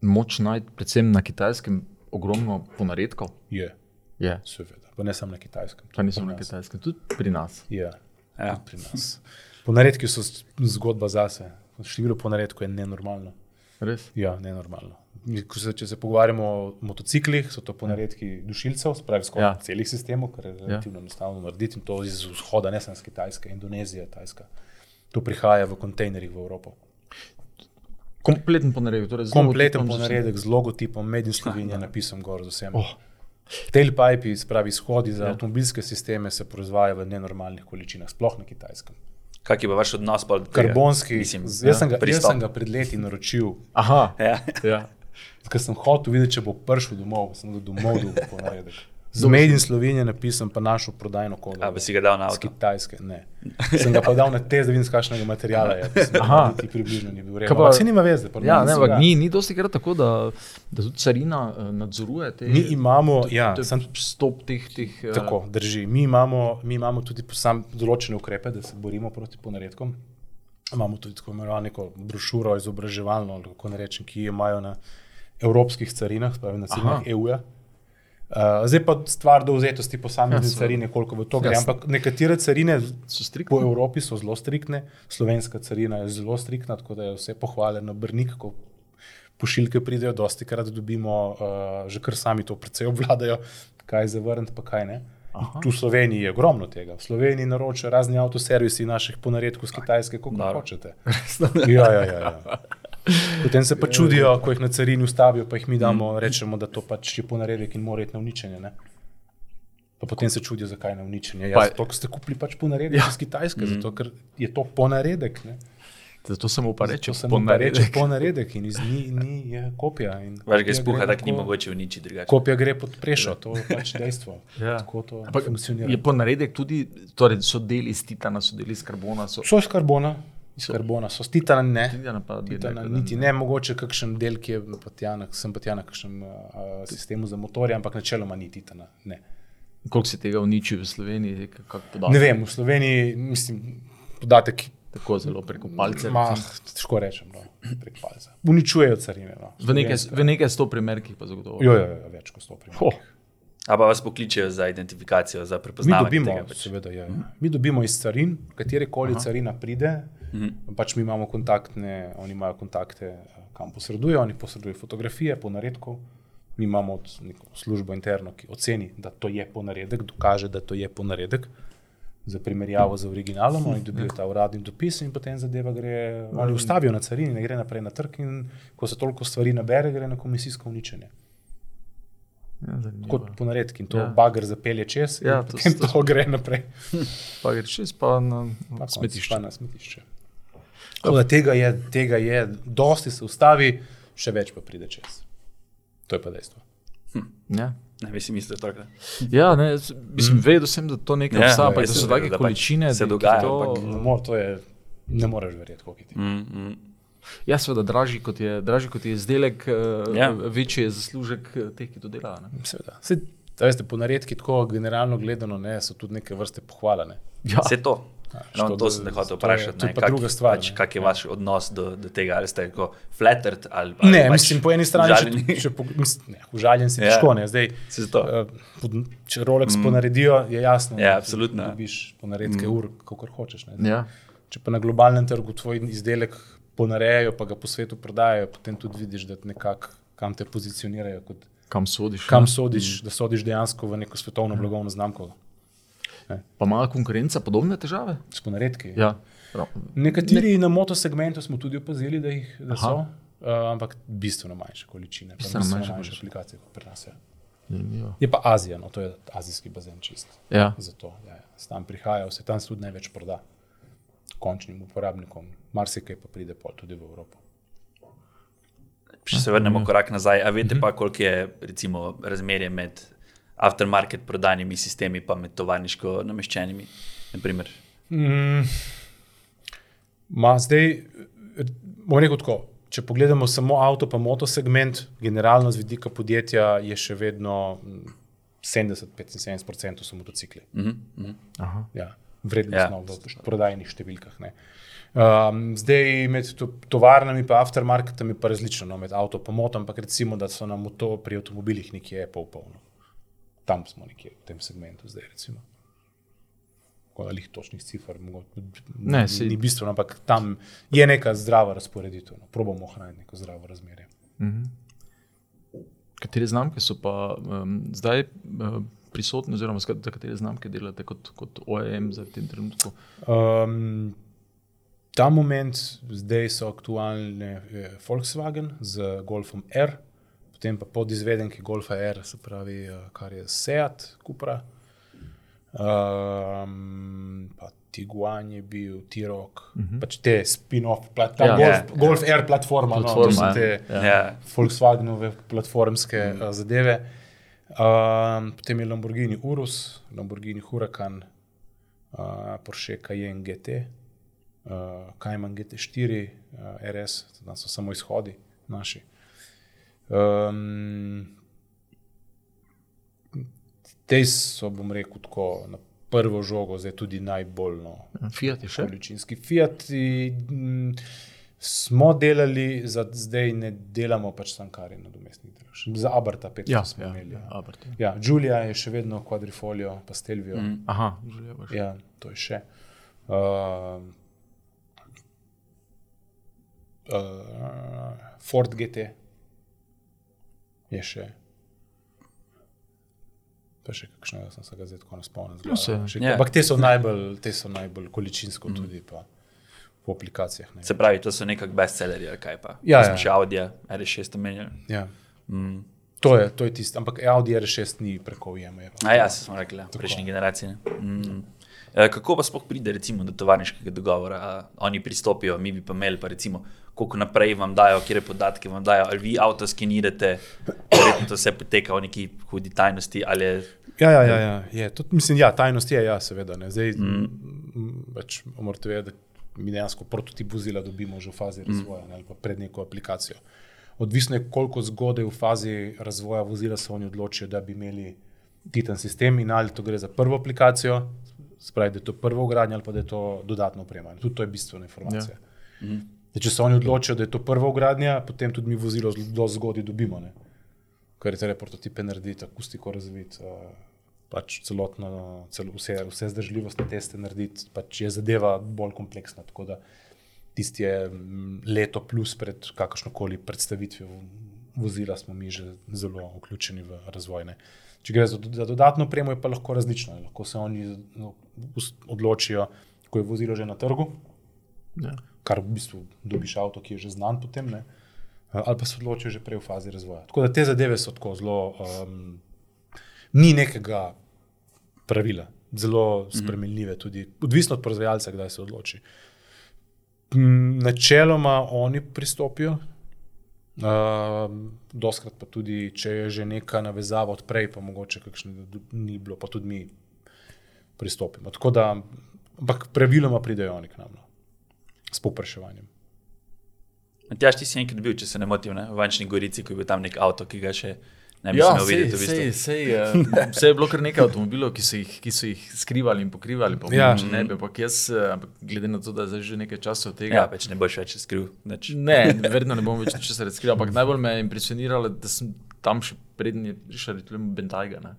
moč najti, predvsem na kitajskem, ogromno ponaredkov. Je, Je, seveda. Pa ne samo na Kitajskem. pa niso tudi na kitajskem, tudi pri nas. Je, Ja. tudi pri nas. Ponaredki so zgodba zase. Število ponaredkov je nenormalno. Res? Ja, nenormalno. Ko Se, če se pogovarjamo o motociklih, so to ponaredki dušilcev, spravi skoraj Ja. ja. celih sistemov, kar je relativno ja. enostavno narediti in to iz vzhoda, ne samo iz Kitajske, Indonezije, Tajska. To prihaja v kontejnerjih v Evropo. Kompleten ponaredek. Torej z Kompleten ponaredek z logotipom Made in Slovenija, napisan gor z vsem. Oh. Tailpipe, spravi izhodi za ja. avtomobilske sisteme, se proizvajajo v nenormalnih količinah, sploh na kitajskem. Kak je pa vaš odnos? pa do tega? Karbonski, Mislim, jaz, ja, sem ga, jaz pristop. sem ga pred leti naročil, Aha, Ja. ja. ker sem hotel videti, če bo prišel domov, sem ga domov dobil ponaredek. Z Made in Slovenije napisem pa našo prodajno kodo. A, bi si ga dal na Z avto? Kitajske, ne. Sem ga pa dal na test, da vidim, z kakšnega materiala je. Aha. Aha. Niti približno ni bil Kaj rejen. pa- Ampak se nima veze. pardon, Ja, ne, ampak ni, ni dosti krat tako, da, da tudi carina eh, nadzoruje te Mi imamo, ja, te sem, stop teh. teh eh, tako drži. Mi imamo, mi imamo tudi posam, določene ukrepe, da se borimo proti ponaredkom. Imamo tudi tako imenovano neko brošuro izobraževalno, kako ne rečem, ki jo imajo na evropskih carinah, spravi na carinah. EU-ja. Uh, zdaj pa stvar dovzetosti posamezne Ja, carine, koliko v to gre. Jasno. Ampak nekatere carine So po striktne. Evropi so zelo striktne, slovenska carina je zelo striktna, tako da je vse pohvale na brnik, ko pošiljke pridejo, dosti krat dobimo, uh, že kar sami to precej obvladajo, kaj zavrniti, pa kaj ne. Tu v Sloveniji je ogromno tega. V Sloveniji naročajo razni avtoservisi naših ponaredkov z Kitajske, kako hočete. Ja, ja, ja, ja. Potem se pa čudijo, ko jih na carini ustavijo, pa jih mi damo, rečemo, da to pač je ponaredek in mora iti na uničenje. Ne? Pa potem se čudijo, zakaj je na uničenje. Ja, to, ko ste kupili pač ponaredek ja. iz Kitajske, mm. zato ker je to ponaredek. Ne? Zato samo pa reče, pa reče ponaredek in iz ni, ni je kopija. kopija ga spuha, gre tako ni mogoče uničiti drugače. Kopija gre pod prešo, to je pač dejstvo. Ja. Tako to Ampak funkcionira. je ponaredek tudi, torej so deli iz titana, so deli iz karbona. So, So iz karbona, iz So- karbona, so titana ne. titana pa Titana, da niti ne, mogoče kakšen del, ki je pa tja na, sem pa tja na kakšnem uh, sistemu za motorje, ampak načeloma ni titana. Ne. Koliko se tega uniči v Sloveniji, ne vem, v Sloveniji, mislim, podatek Tako zelo preko palca. Ma, težko rečem, no, prek palca. Uničujejo carine. No. V nekaj, v nekaj sto primerkih pa zagotovo. Jo, jo, jo, več kot sto primerov. Oh, A pa vas pokličejo za identifikacijo, za Mi prepoznavanje dobimo, tega. Pač. seveda, je. Mi dobimo iz carin, katere koli carina pride, pač mi imamo kontaktne, oni imajo kontakte, kam posredujejo, oni posredujejo fotografije, ponaredkov. Mi imamo od- neko službo interno, ki oceni, da to je ponaredek, dokaže, da to je ponaredek. Za primerjavo z originalom, oni dobijo ta uradni dopis in potem zadeva gre, oni ustavijo na carini, ne gre naprej na trg. In ko se toliko stvari nabere, gre na komisijsko uničenje. Ja, zanimivo. Kot ponaredki in to Ja. bager zapelje čez, Ja, ja, to potem to, to gre naprej. Pa greš čez, pa na Na koncu smetišče. pa Na smetišče. Tako da tega je, tega je, dosti se ustavi, še več pa pride čez. To je pa dejstvo. Ja. Ne, bi si mislil tako. Ja, ne, mislim, vedel sem, da to nekaj Ja, ja, ampak da so take da pač količine. se da- dogaja, to- ampak Ne, more, to je, ne moreš verjeti, koliko je ti. Mm, mm. Ja, seveda, dražji kot je, dražji kot je izdelek, Ja. ja. večji je zaslužek eh, teh, ki to delajo. ne. Seveda. Sej, a veste, po naredki, tako generalno gledano, ne, so tudi neke vrste pohvalane. Ja. Vse to. No, to da- sem te to hotel je- vprašati. to je pa kak- druga stvar, Pač, kak je vaš odnos do, do tega, ali ste tako flattered ali pa. Ne, pač mislim, po eni strani, užaljeni? če, če po, mislim, ne, užaljen si Ja. težko, ne, zdaj. Se eh, pod- Če Rolex mm. ponaredijo, je jasno, Ja, da absolutno. dobiš ponaredke mm. ur, kako hočeš. Ne. Ja. Če pa na globalnem trgu tvoj izdelek ponarejajo, pa ga po svetu prodajajo, potem tudi vidiš, da nekako kam te pozicionirajo, kot, Kam sodiš? kam ne? sodiš, da sodiš dejansko v neko svetovno blagovno znamko Pa ima konkurenca podobne težave? s ponaredki. Ja. prav. Nekateri ne. na motosegmentu smo tudi opazili, da, jih, da so, uh, ampak bistveno manjše količine, Bistveno manjše manjše aplikacije kot pri nas. Ja. Zanimivo. Je pa Azija, no, to je azijski bazen čist. Ja. Zato ja, ja. tam prihajajo, se tam tudi največ proda končnim uporabnikom, marsikaj pa pride pol tudi v Evropo. Če se vrnemo korak nazaj, a veste pa, koliko je recimo, razmerje med aftermarket prodajnimi sistemi in med tovarniško nameščenimi? Naprimer. Ma, zdaj, bom rekel tako. Če pogledamo samo avto, pa moto segment, generalno z vidika podjetja je še vedno mm, 70-75% so motocikli. Mhm, mhm. Aha. Ja, vrednostno Ja. v prodajnih številkah. ne. Um, zdaj med to, tovarnami in aftermarketami pa različno, no, med avto in moto, ampak recimo, da so nam to pri avtomobilih nekje pol polno. Tam smo nekje v tem segmentu zdaj. Recimo. Ali točnih cifr, mogoče Ne, ni, saj- ni bistveno, ampak tam je neka zdrava razporeditev. No. Probamo ohraniti neko zdravo razmerje. Katere znamke so pa um, zdaj uh, prisotne, oziroma za katere znamke delate kot, kot OEM za v tem trenutku? Um, ta moment, zdaj so aktualne eh, Volkswagen z Golfom R, potem pa podizvedenki Golfa R, se pravi, eh, kar je Seat, Cupra. Um, pa Tiguan je bil, T-Rock, uh -huh. pač te spin-off, ta Ja. ja, Golf, Ja, ja, Golf R platforma, Platforma, no, to so ja. te Ja. Ja. Volkswagenove platformske mm. zadeve. Um, potem je Lamborghini Urus, Lamborghini Huracan, uh, Porsche Cayenne GT, uh, Cayman GT4, uh, RS, tam so samo izhodi naši. Um, Te so, bom rekel, tako na prvo žogo, zdaj tudi najbolj no, Fiat je še? količinski. Fiat mm, smo delali, zdaj ne delamo pač sankari nadomestnih delaš. Za Abarta 5 Ja, smo ja, imeli. ja, Ja. Abert, ja. Ja, Giulia je še vedno kvadrifolio, pa Stelvio. Mm. Aha, želja boš. Ja, to je še. Uh, uh, Ford GT je še. Pa še kakšnega sem se ga zdaj tako spomnil. se- Še- Ja. Ampak te so najbolj, te so najbolj količinsko mm. tudi pa v aplikacijah. Ne. Se pravi, to so nekako bestsellerji, ali kaj pa. Ja, ja. še Audi, RS6 omenjali. Ja. Mm. To je, to je tisto, ampak Audi R6 ni preko UMR. A ja, se smo rekli, ja, prejšnji generaciji. ne. Mm. Eh, Kako pa sploh pride recimo, do tovarniškega dogovora? Oni pristopijo, mi bi pa imeli, pa recimo, koliko naprej vam dajo, kje podatke vam dajo, ali vi avto skenirate, verjetno to vse poteka v neki hudi tajnosti. Je, Ja, ja, ja, ja, je. Tudi, mislim, ja, tajnost je, ja, seveda. Ne. Zdaj, mm. pač, morate vedeti, da mi dejansko prototip vozila dobimo že v fazi razvoja mm. ne, ali pa pred neko aplikacijo. Odvisno je, koliko zgodaj v fazi razvoja vozila se oni odločijo, da bi imeli titan sistem in ali to gre za prvo aplikacijo, spravi, da je to prvo ugradnje ali pa da je to dodatno opremanje. Tudi to je bistvena informacija. Ja. Mm. Če se oni odločijo, da je to prva ugradnja, potem tudi mi vozilo zelo zgodaj dobimo. Ne? Ker je treba prototipe narediti, akustiko razviti, uh, pač celotno, cel, vse, vse zdržljivostne teste narediti, pač je zadeva bolj kompleksna. Tako da tisti je mm, leto plus pred kakršno koli predstavitvijo vozila, smo mi že zelo vključeni v razvoj. Ne. Če gre za, za dodatno opremo, je pa lahko različno. Lahko se oni no, odločijo, ko je vozilo že na trgu, Ja. kar v bistvu dobiš avto, ki je že znan potem, ne? Eh, ali pa se odločijo že prej v fazi razvoja. Tako da te zadeve so tako zelo, um, ni nekega pravila, zelo spremenljive, tudi odvisno od proizvajalca, kdaj se odloči. Načeloma oni pristopijo, Uh, doskrat pa tudi, če je že neka navezava odprej, pa mogoče kakšne ni bilo, pa tudi mi pristopimo. Tako da, ampak praviloma pridejo oni k nam no, s popraševanjem. Matjaš, ti si enkrat bil, če se ne motim, ne? v Vančni Gorici, ko je bil tam nek avto, ki ga še ne bi Ja, smel videti. Bistvu. sej, sej, uh, sej je bilo kar nekaj avtomobilov, ki so jih, ki so jih skrivali in pokrivali, pa Ja. ja. ne bi, ampak jaz, eh, ampak glede na to, da je zdaj že nekaj časa od Ja, tega. več ne boš več skril. Nič. Ne, verjetno ne bom več česa razkril, ampak najbolj me je impresioniralo, da sem tam še prednji prišel, tudi Bentajga.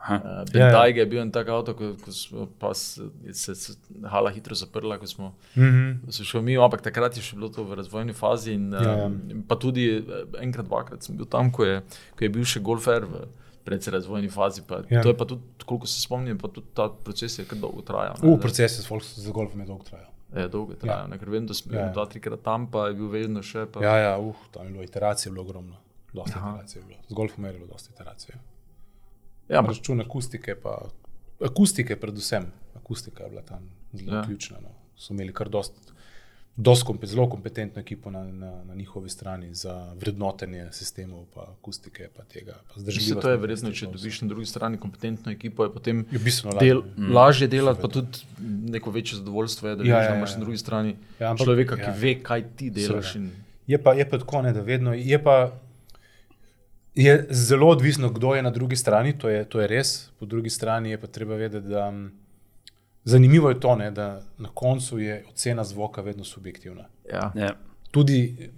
Ne. Aha. Uh, Ja, ja. Je bil en tak avto, ko, ko smo pa s- je se, se hala hitro zaprla, ko smo Mhm. se šel mimo, ampak takrat je še bilo to v razvojni fazi. In, Ja, ja. um, pa tudi eh, enkrat, dvakrat sem bil tam, ko je, ko je bil še golfer v predvsej razvojni fazi. Pa, Ja. ja. To je pa tudi, koliko se spomnim, pa tudi ta proces je kar dolgo trajal. ne, V da- procesu s Volkswagen za golfom je dolgo trajal. Je dolgo trajal, ja. ker vem, da sem bil Ja, ja. ja. dva, trikrat tam, pa je bil vedno še. Pa, Ja, ja, uh, tam je bilo iteracije, bilo ogromno. Dosti Aha. iteracij je bilo. Z golfom je bilo dosti iteracij. Ja, ampak Račun akustike, pa akustike, predvsem. Akustika je bila tam zelo ja. Ja. ključna. No. So imeli kar dost, dost kompe, zelo kompetentno ekipo na, na, na njihovi strani za vrednotenje sistemov, pa akustike, pa tega. Pa Mislim, to je verjetno, če dobiš na drugi strani kompetentno ekipo, je potem Je bistveno del, lažje. mm. lažje delati, pa tudi neko večje zadovoljstvo je, da Ja, ja, ja, ja, imaš ja. na drugi strani Ja, ja, ampak- človeka, ki ja. ja. ve, kaj ti delaš. In, Je pa, je pa tako, ne, da vedno je pa. Je zelo odvisno, kdo je na drugi strani, to je, to je res. Po drugi strani je pa treba vedeti, da m, zanimivo je to, ne, da na koncu je ocena zvoka vedno subjektivna. ja. Ja. Tudi,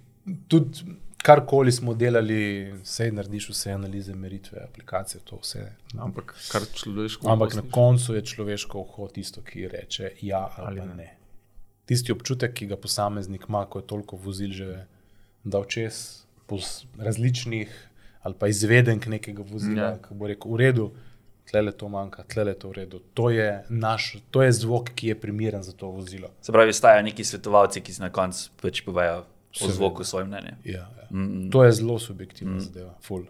tudi karkoli smo delali, vse narediš, vse analize, meritve, aplikacije, to vse. Ampak kar človeško. Ampak na koncu je človeško uho tisto, ki reče ja ali, ali ne. ne. Tisti občutek, ki ga posameznik ima, ko je toliko vozil že dal čez, po različnih ali pa izvedenk nekega vozila, Ja. ja. ki bo rekel: v redu, tle to manjka, tle to v redu. To je, naš, to je zvok, ki je primeren za to vozilo. Se pravi, stajajo neki svetovalci, ki na koncu pač povejo o zvoku svoje mnenje. Ja, ja. Mm. To je zelo subjektivna mm. zadeva. Ful.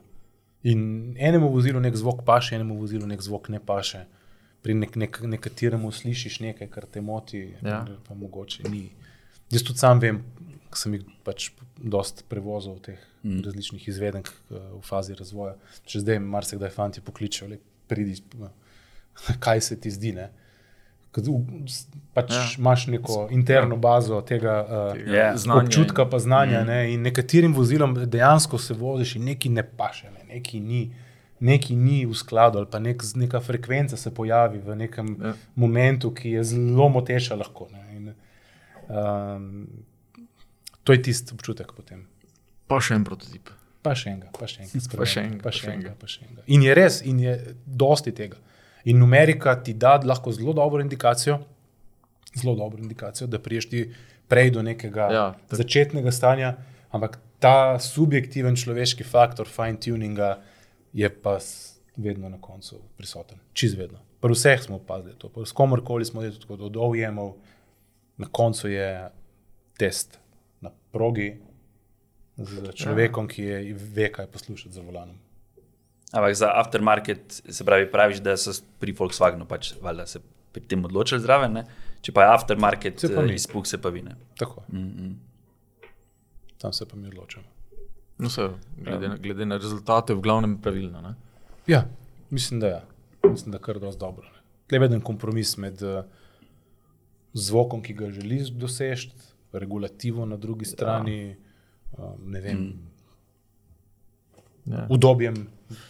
In enemu vozilu nek zvok paše, enemu vozilu nek zvok ne paše. Pri nek, nek, nekateremu slišiš nekaj, kar te moti, Ja. pa mogoče ni. Jaz tudi sam vem, ker sem jih pač dost prevozil teh mm. različnih izvedenk eh, v fazi razvoja. Še zdaj marsikdaj fanti pokličejo, le pridi, no, kaj se ti zdi. Ne? Kad v- Pač ja. Imaš neko interno bazo tega, uh, Tega Ja. znanja občutka, in- pa znanja. Mm. In nekaterim vozilom dejansko se voziš in neki ne paše, ne, neki ni. Neki ni v skladu, ali pa nek, neka frekvenca se pojavi v nekem ja. Ja. momentu, ki je zelo moteča. Lahko, ne, in, um, to je tisti občutek potem. Pa še en prototip. Pa še enega, pa še enega, Pa še enega, pa še enega, pa še enega. In je res, in je dosti tega. In numerika ti da lahko zelo dobro indikacijo, zelo dobro indikacijo, da priješ ti prej do nekega ja, tako. začetnega stanja, ampak ta subjektiven človeški faktor fine-tuninga je pa vedno na koncu prisoten. Čez vedno. Pri vseh smo opazili to, s komorkoli smo delali, tako od OEM-ov, na koncu je test progi, z človekom, ki je, ve, kaj poslušati za volanom. Ampak za aftermarket se pravi, praviš, da so pri Volkswagenu pač valjda se pri tem odločili zraven, ne? če pa je aftermarket, Se pa ni. eh, izpuh se pa vine. Tako, Mm -hmm. tam se pa mi odločamo. No, se, glede, na, glede na rezultate, v glavnem pravilno. Ne? Ja, mislim, da je. Mislim, da je kar dosti dobro. ne. Tle je en kompromis med uh, zvokom, ki ga želiš doseči, regulativo na drugi strani, ja. um, ne vem, mm. Ja. udobjem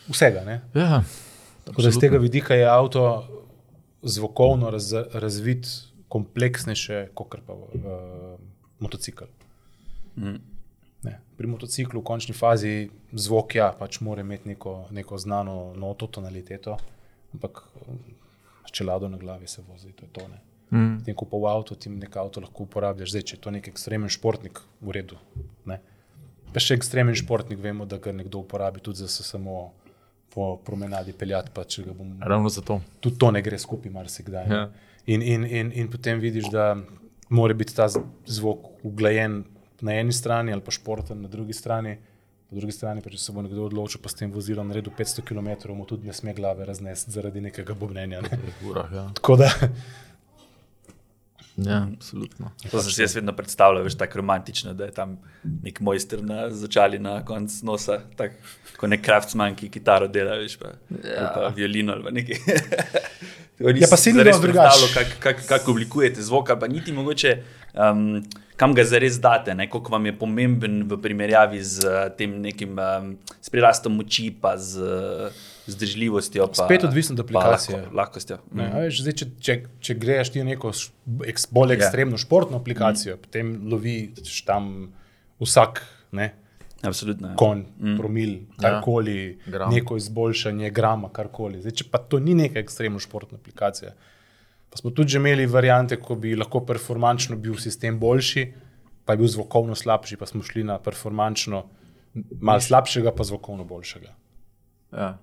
vsega. Ne? Ja, Tako da z tega vidika je avto zvokovno raz, razvit kompleksnejše, kot pa uh, motocikl. Mm. Ne. Pri motociklu v končni fazi zvok ja, pač mora imeti neko, neko znano noto, tonaliteto, ampak um, s čelado na glavi se vozi, to je to. Mm. Tem, ko pa v avtu ti nek avto lahko uporabljaš, zdaj če je to nek ekstremen športnik, v redu. Ne. Pa še ekstremen športnik, vemo, da ga nekdo uporabi tudi za se samo po promenadi peljati, pa bom Ravno zato. tudi to ne gre skupaj, marsikdaj. Ja. In, in, in, in potem vidiš, da mora biti ta zvok uglajen na eni strani ali pa športen na drugi strani. Po drugi strani, pa če se bo nekdo odločil, pa s tem vozilom naredil 500 km, mu tudi ne sme glave raznesti zaradi nekega bobnenja. Ne? Urah, ja. Tako da, ja, absolutno. To sem si jaz vedno predstavljal, veš, tako romantično, da je tam nek mojster na začali na koncu nosa, tako kot nek craftsman, ki kitaro dela, veš, pa, ja. pa violino ali pa nekaj. Ja, pa saj ni dosti drugače. Kako kak, kak oblikujete zvok, ali pa niti mogoče, um, kam ga zares date, ne? koliko vam je pomemben v primerjavi z uh, tem nekim um, prirastom moči, pa z uh, zdržljivostjo. Pa, Spet odvisno od pa aplikacije. Lahko, lahkostjo. ne, a veš, zdaj, če, če, če greš ti v neko eks, bolj ekstremno športno aplikacijo, mm. potem loviš tam vsak ne, Absolutno. ja. konj, mm. promil, karkoli, ja, gram. neko izboljšanje, grama, karkoli. Zdaj, če pa to ni neka ekstremno športna aplikacija. Pa smo tudi že imeli variante, ko bi lahko performančno bil sistem boljši, pa je bil zvokovno slabši, pa smo šli na performančno, malo slabšega, pa zvokovno boljšega. Ja.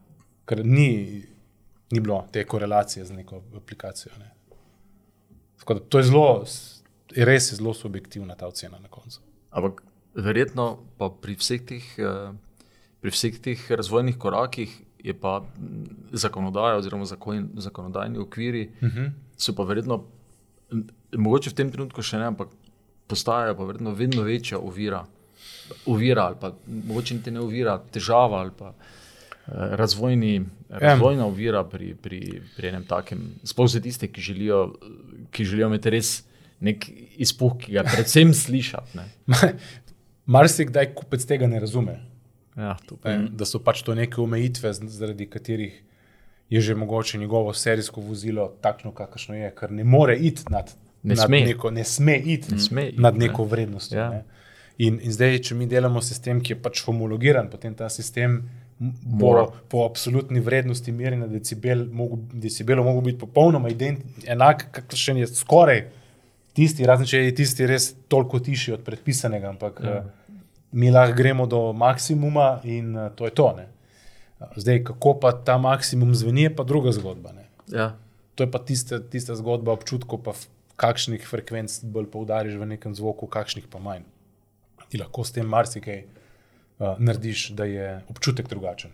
Ker ni, ni bilo te korelacije z neko aplikacijo. Ne. Tako da to je zelo, res je zelo subjektivna ta ocena na koncu. Ampak verjetno pa pri vseh teh, eh, pri vseh teh razvojnih korakih je pa zakonodaja oziroma zakon, zakonodajni okviri uh -huh. so pa verjetno, mogoče v tem trenutku še ne, ampak postajajo pa verjetno vedno večja ovira. Ovira ali pa mogoče niti ne ovira, težava ali pa eh, razvojni, razvojna ovira pri, pri, pri enem takem. Sploh za tiste, ki želijo, ki želijo imeti res nek izpuh, ki ga predvsem slišati. ne. Marsikdaj kupec tega ne razume. Ja, Ne, da so pač to neke omejitve, zaradi katerih je že mogoče njegovo serijsko vozilo takšno, kakršno je, ker ne more iti nad, Ne nad sme. neko, ne sme iti sme iti, nad ne. neko vrednostjo. Ja. Ne. In, in zdaj, če mi delamo sistem, ki je pač homologiran, potem ta sistem Mora. bo po absolutni vrednosti merjena decibel, decibelov mogel biti popolnoma enak, kakršen je skoraj tisti, razen če je tisti res toliko tišji od predpisanega, ampak ja. mi lahko gremo do maksimuma in uh, to je to. Ne. Zdaj, kako pa ta maksimum zveni, je pa druga zgodba. Ne. Ja. To je pa tista, tista zgodba občutkov, pa kakšnih frekvenc bolj poudariš v nekem zvoku, kakšnih pa manj. Ti lahko s tem marsikaj uh, narediš, da je občutek drugačen.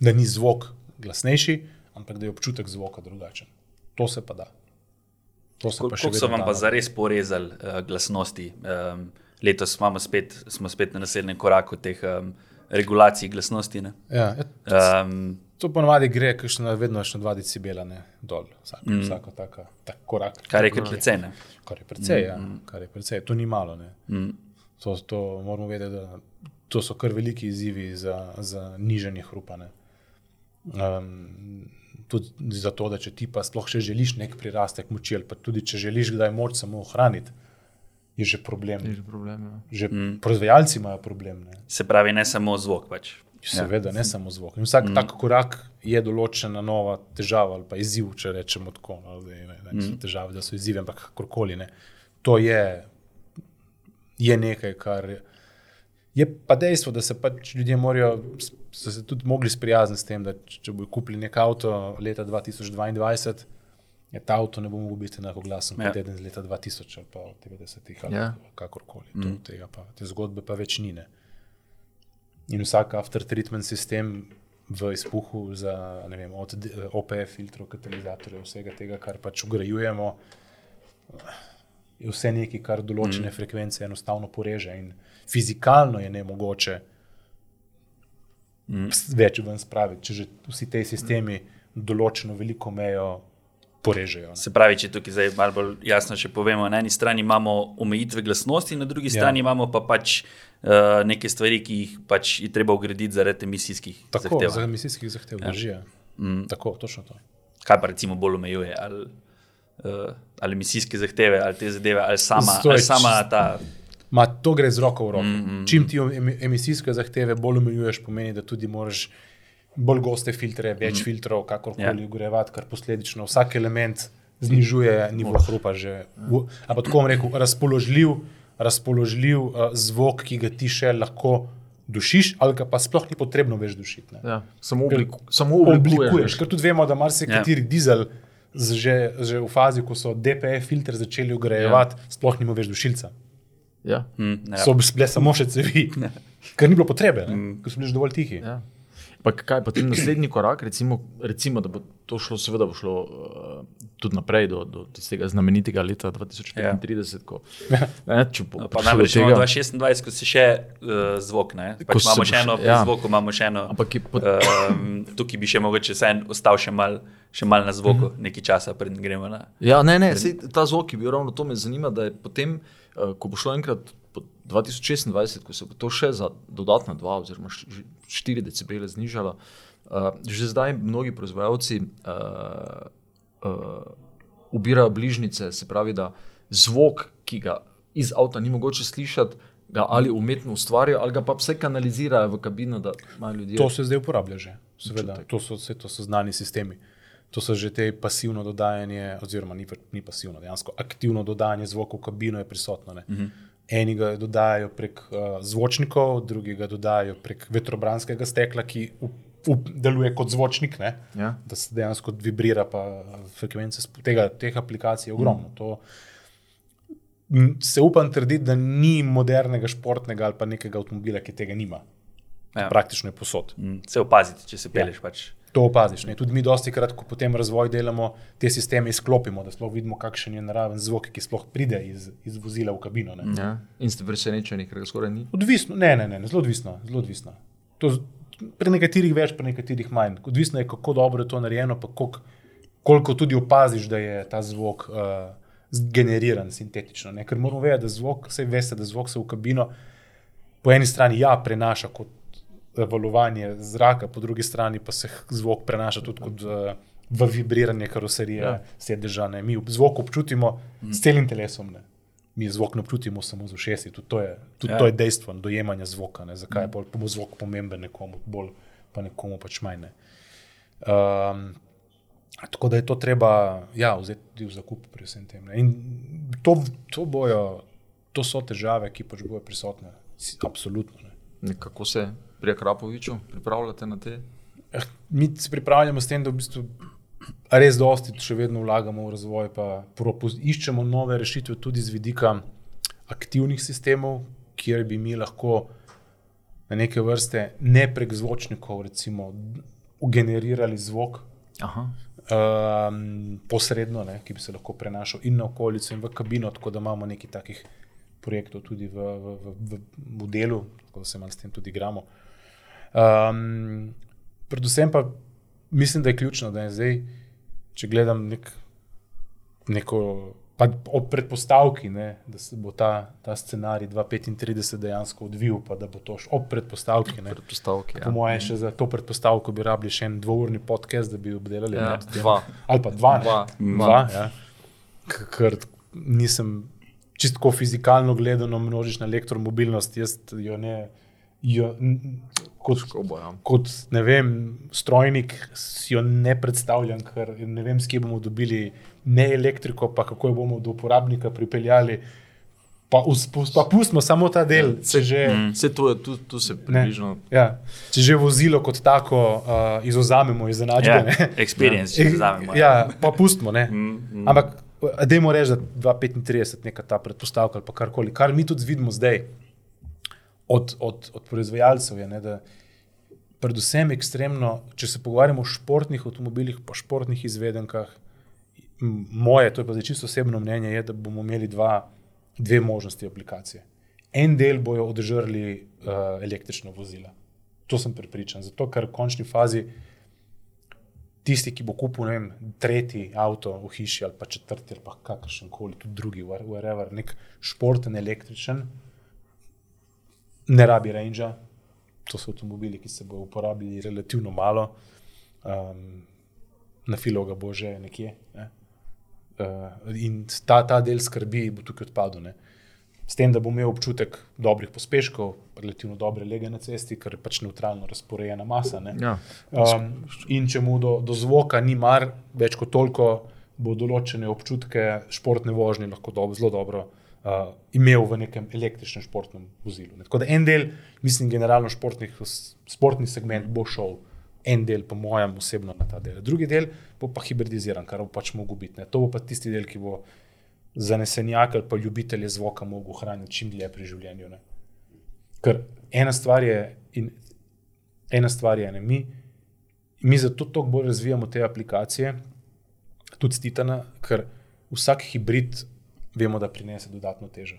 Da ni zvok glasnejši, ampak da je občutek zvoka drugačen. To se pa da. Kako so vam pa zares porezali uh, glasnosti? Um, letos spet, smo spet na naslednjem koraku teh um, regulacij glasnosti. ne. Ja, ja, Um, to ponovadi gre, kakšno, vedno še 2 decibela ne, dol, vsak, mm. vsako taka, tak korak. kar je precej. Kar je precej, ja, kar je precej. To ni malo. Ne. Mm. To, to moramo vedeti, da to so kar veliki izzivi za, za nižanje hrupa. ne. Um, tudi zato, da če ti pa sploh še želiš nek prirastek moči, ali pa tudi če želiš kdaj moč samo ohraniti, je že problem. Je že problem. Ja. Že mm. proizvajalci imajo problem. Ne. Se pravi, ne samo zvok. Pač. Seveda, ja. ne samo zvok. In vsak mm. tak korak je določena nova težava ali pa izziv, če rečemo tako. No, da, ne, ne, mm. težave, da so izzivi, ampak kakorkoli. Ne. To je, je nekaj, kar je. Pa dejstvo, da se pač ljudje morajo, so se tudi mogli sprijazniti s tem, da če bojo kupili nek avto leta 2022, je ta avto ne bo mogel biti enako glasen Ja. kot eden iz leta 2000 ali pa 90-ih ali Ja. ja. kakorkoli. Mm. Tega pa, te zgodbe pa več ni. Ne. in vsak after treatment sistem v izpuhu za vem, od OPF filtrov, katalizatorjev, vsega tega, kar pač ugrajujemo, je vse nekaj, kar določene mm. frekvence enostavno poreže in fizikalno je ne mogoče mm. več ven spraviti, če že vsi ti sistemi določeno veliko mejo porežejo. ne. Se pravi, če tukaj zdaj malo bolj jasno še povemo, na eni strani imamo omejitve glasnosti, na drugi Ja. strani imamo pa pač uh, neke stvari, ki jih pač je treba ugraditi zaradi emisijskih Tako, zahtev. za emisijskih zahtev ja. držijo. Mm. Tako, točno to. Kaj pa recimo bolj omejuje? Ali, uh, ali emisijske zahteve, ali te zadeve, ali sama, To je ali sama čist- ta. Ma, to gre z roko v roko. Mm, mm, Čim ti emi- emisijske zahteve bolj omejuješ, pomeni, da tudi moraš bolj goste filtre, več mm. filtrov, kakorkoli Ja. yeah. ugorevati, kar posledično vsak element znižuje nivo hrupa. Že, v, a pa tako bom rekel, razpoložljiv, razpoložljiv uh, zvok, ki ga ti še lahko dušiš, ali ga pa sploh ni potrebno več dušiti. ne. Ja, samo, Ker obliku, samo oblikuješ. oblikuješ. Ker tudi vemo, da marsikateri yeah. dizel, že, že v fazi, ko so DPF filtre začeli ugrajevati, yeah. sploh nima več dušilca. Ja. Hm, ne, So bile samo še cevi, ker ni bilo potrebe, mm. ker so bili že dovolj tihi. Ja. Pa kaj pa ti naslednji korak, recimo, recimo, da bo to šlo, seveda bo šlo uh, tudi naprej do, do tistega znamenitega leta 2035, ja. ko ne, če bo No, imamo tega. 2026, ko se še uh, zvok, ne? Pač imamo še še- eno, ja. ja. zvok imamo še eno. Ampak je pot- um, tukaj bi še mogoče vsaj ostal še mal, še mal na zvoku, mm -hmm. nekaj časa, preden gremo na. Ja, ne, ne, sej, ta zvok je bil ravno to me zanima, da je potem, uh, ko bo šlo enkrat po 2026, ko se bo to še za dodatna 2 oziroma 4 decibele znižalo, uh, že zdaj mnogi proizvajalci uh, uh, ubirajo bližnjice, se pravi, da zvok, ki ga iz avta ni mogoče slišati, ga ali umetno ustvarjajo, ali ga pa vse kanalizirajo v kabino, da imajo ljudje. To se zdaj uporablja že, seveda. To so, vse, to so znani sistemi. To so že te pasivno dodajanje, oziroma ni, ni pasivno, dejansko aktivno dodajanje zvoka v kabino je prisotno. Uh -huh. Eni ga dodajajo prek uh, zvočnikov, drugi ga dodajajo prek vetrobranskega stekla, ki up, up, deluje kot zvočnik, ne? Ja. da se dejansko vibrira, pa uh, frekvence tega, teh aplikacij je ogromno. Mm. To, m, se upam trditi, da ni modernega športnega ali pa nekega avtomobila, ki tega nima. Ja. Praktično je posod. Mm, Se opaziti, če se peleš. Ja. Pač. To opaziš. Ne? Tudi mi, dosti krat, ko potem razvoj delamo, te sisteme izklopimo, da sploh vidimo, kakšen je naraven zvok, ki sploh pride iz, iz vozila v kabino. Ne? Ja. In ste presenečeni, ker ga skoraj ni. Odvisno, ne, ne, ne, zelo odvisno. Zelo odvisno. To, pri nekaterih več, pri nekaterih manj. Odvisno je, kako dobro je to narejeno, pa koliko, koliko tudi opaziš, da je ta zvok uh, generiran sintetično. Ne? Ker moramo vedeti, da zvok, vse veste, da zvok se v kabino po eni strani ja prenaša kot valovanje zraka, po drugi strani pa se zvok prenaša tudi kot uh, v vibriranje karoserije, ja. sedeža. Ne? Mi zvok občutimo mm. s celim telesom. Ne? Mi zvok ne občutimo samo z ušesi, tudi to je, tudi ja. To je dejstvo dojemanja zvoka. Ne? Zakaj je bolj, bo zvok pomemben nekomu, bolj pa nekomu pač manj. Ne? Um, tako da je to treba ja, vzeti tudi v zakup pri vsem tem. Ne? In to, to, bojo, to so težave, ki pač bojo prisotne. Absolutno. Ne? Kako se pri Akrapoviču pripravljate na te? Eh, Mi se pripravljamo s tem, da v bistvu res dosti še vedno vlagamo v razvoj, pa iščemo nove rešitve tudi z vidika aktivnih sistemov, kjer bi mi lahko na neke vrste ne prek zvočnikov, recimo, generirali zvok Aha. um, posredno, ne, ki bi se lahko prenašal in na okolico, in v kabino, tako da imamo nekaj takih projektov tudi v, v, v, v, delu, tako da se malo s tem tudi igramo. Um, predvsem pa mislim, da je ključno, da je zdaj, če gledam nek, neko. Pa ob predpostavki, ne, da se bo ta, ta scenarij 2035 dejansko odvil, pa da bo to šlo ob predpostavki. Ne. Predpostavke. Po mojem, še za to predpostavko bi rabili še en dvourni podcast, da bi obdelali. Ja, tem- dva. Ali pa dva. ne. Dva. dva ja. Ker nisem čistko fizikalno gledano množična elektromobilnost, jaz jo ne. Jo, kot, bo, ja. kot ne vem, strojnik si jo ne predstavljam, ker ne vem, s kje bomo dobili ne elektriko, pa kako jo bomo do uporabnika pripeljali. Pa, us, pa pustimo samo ta del, če že. Vse to je, tu, tu se Ne. približno. Ja. Če že vozilo kot tako uh, izuzamemo iz enačbe, Ja, ne. experience, če vzamemo. Ja, pa pustimo. Ne. Mm, Ampak, dajmo reči, da 2035 neka ta predpostavka ali karkoli, kar mi tudi vidimo zdaj. od, od, od proizvajalcev je, ne, da predvsem ekstremno, če se pogovarjamo o športnih avtomobilih, pa športnih izvedenkah, moje, to je pa zdaj čisto osebno mnenje, je, da bomo imeli dva, dve možnosti aplikacije. En del bojo odžrli uh, električna vozila. To sem prepričan. Zato, ker v končni fazi tisti, ki bo kupil vem, tretji avto v hiši ali pa četrti ali pa kakršen koli, tudi drugi, wha- whatever, nek športen električen, ne rabi range. To so avtomobili, ki se bodo uporabljali relativno malo, um, na filo ga bo že nekje. Ne? Uh, in ta, ta del skrbi bo tukaj odpadel. Ne? S tem, da bo imel občutek dobrih pospeškov, relativno dobre lege na cesti, ker je pač neutralno razporejena masa. ne. Ja. Um, in če mu do, do zvoka ni mar, več kot toliko, bo določene občutke športne vožnje lahko dob, zelo dobro uh, imel v nekem električnem športnem vozilu. Ne. Tako da en del, mislim, generalno športnih, športni segment bo šel. En del, po mojem, osebno na ta del. Drugi del bo pa hibridiziran, kar bo pač mogel biti. Ne. To bo pa tisti del, ki bo zanesenjak ali pa ljubitelje zvoka mogel ohraniti čim dlje pri življenju. Ne. Ker ena stvar je, in ena stvar je, ne, mi, mi zato toliko bolj razvijamo te aplikacije, tudi s Titana, ker vsak hibrid vemo, da prinese dodatno težo.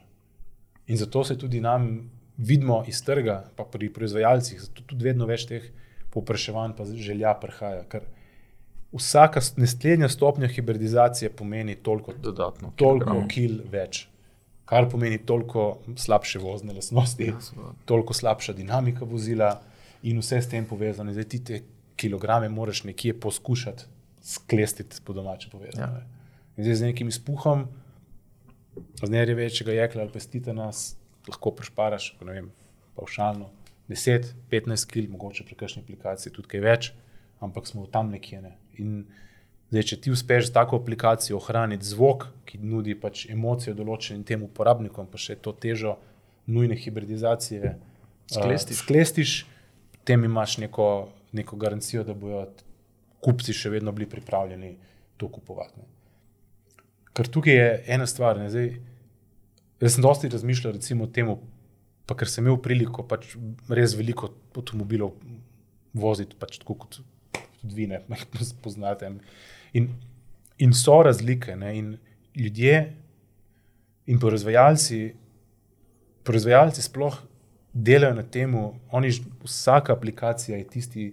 In zato se tudi nam vidimo iz trga, pa pri proizvajalcih, zato tudi vedno več teh povpraševanj, pa želja prihaja. Ker vsaka naslednja stopnja hibridizacije pomeni toliko, Dodatno. toliko kil več, kar pomeni toliko slabše vozne lastnosti, seveda. toliko slabša dinamika vozila in vse s tem povezano. Zdaj ti te kilograme moraš nekje poskušati sklestiti, po domače povedano. Ja. Zdaj z nekim izpuhom, z nerje večjega jekla ali pestita nas, lahko prešparaš, ko ne vem, pavšalno 10, 15 kg, mogoče pri kakšni aplikaciji tudi kaj več, ampak smo tam nekje. Ne. In zdaj, če ti uspeš z tako aplikacijo ohraniti zvok, ki nudi pač emocijo določenim tem uporabnikom, pa še to težo nujne hibridizacije, Sklestiš. Uh, sklestiš potem imaš neko, neko garancijo, da bodo kupci še vedno bili pripravljeni to kupovati. Ne. Ker tukaj je ena stvar. Ne, zdaj, jaz sem dosti razmišljal recimo, o tem, pa ker sem imel priliko pač res veliko avtomobilov voziti, pač tako kot tudi vi, ne poznate. In, in so razlike. Ne, in ljudje in proizvajalci, proizvajalci sploh delajo na tem, vsaka aplikacija je tisti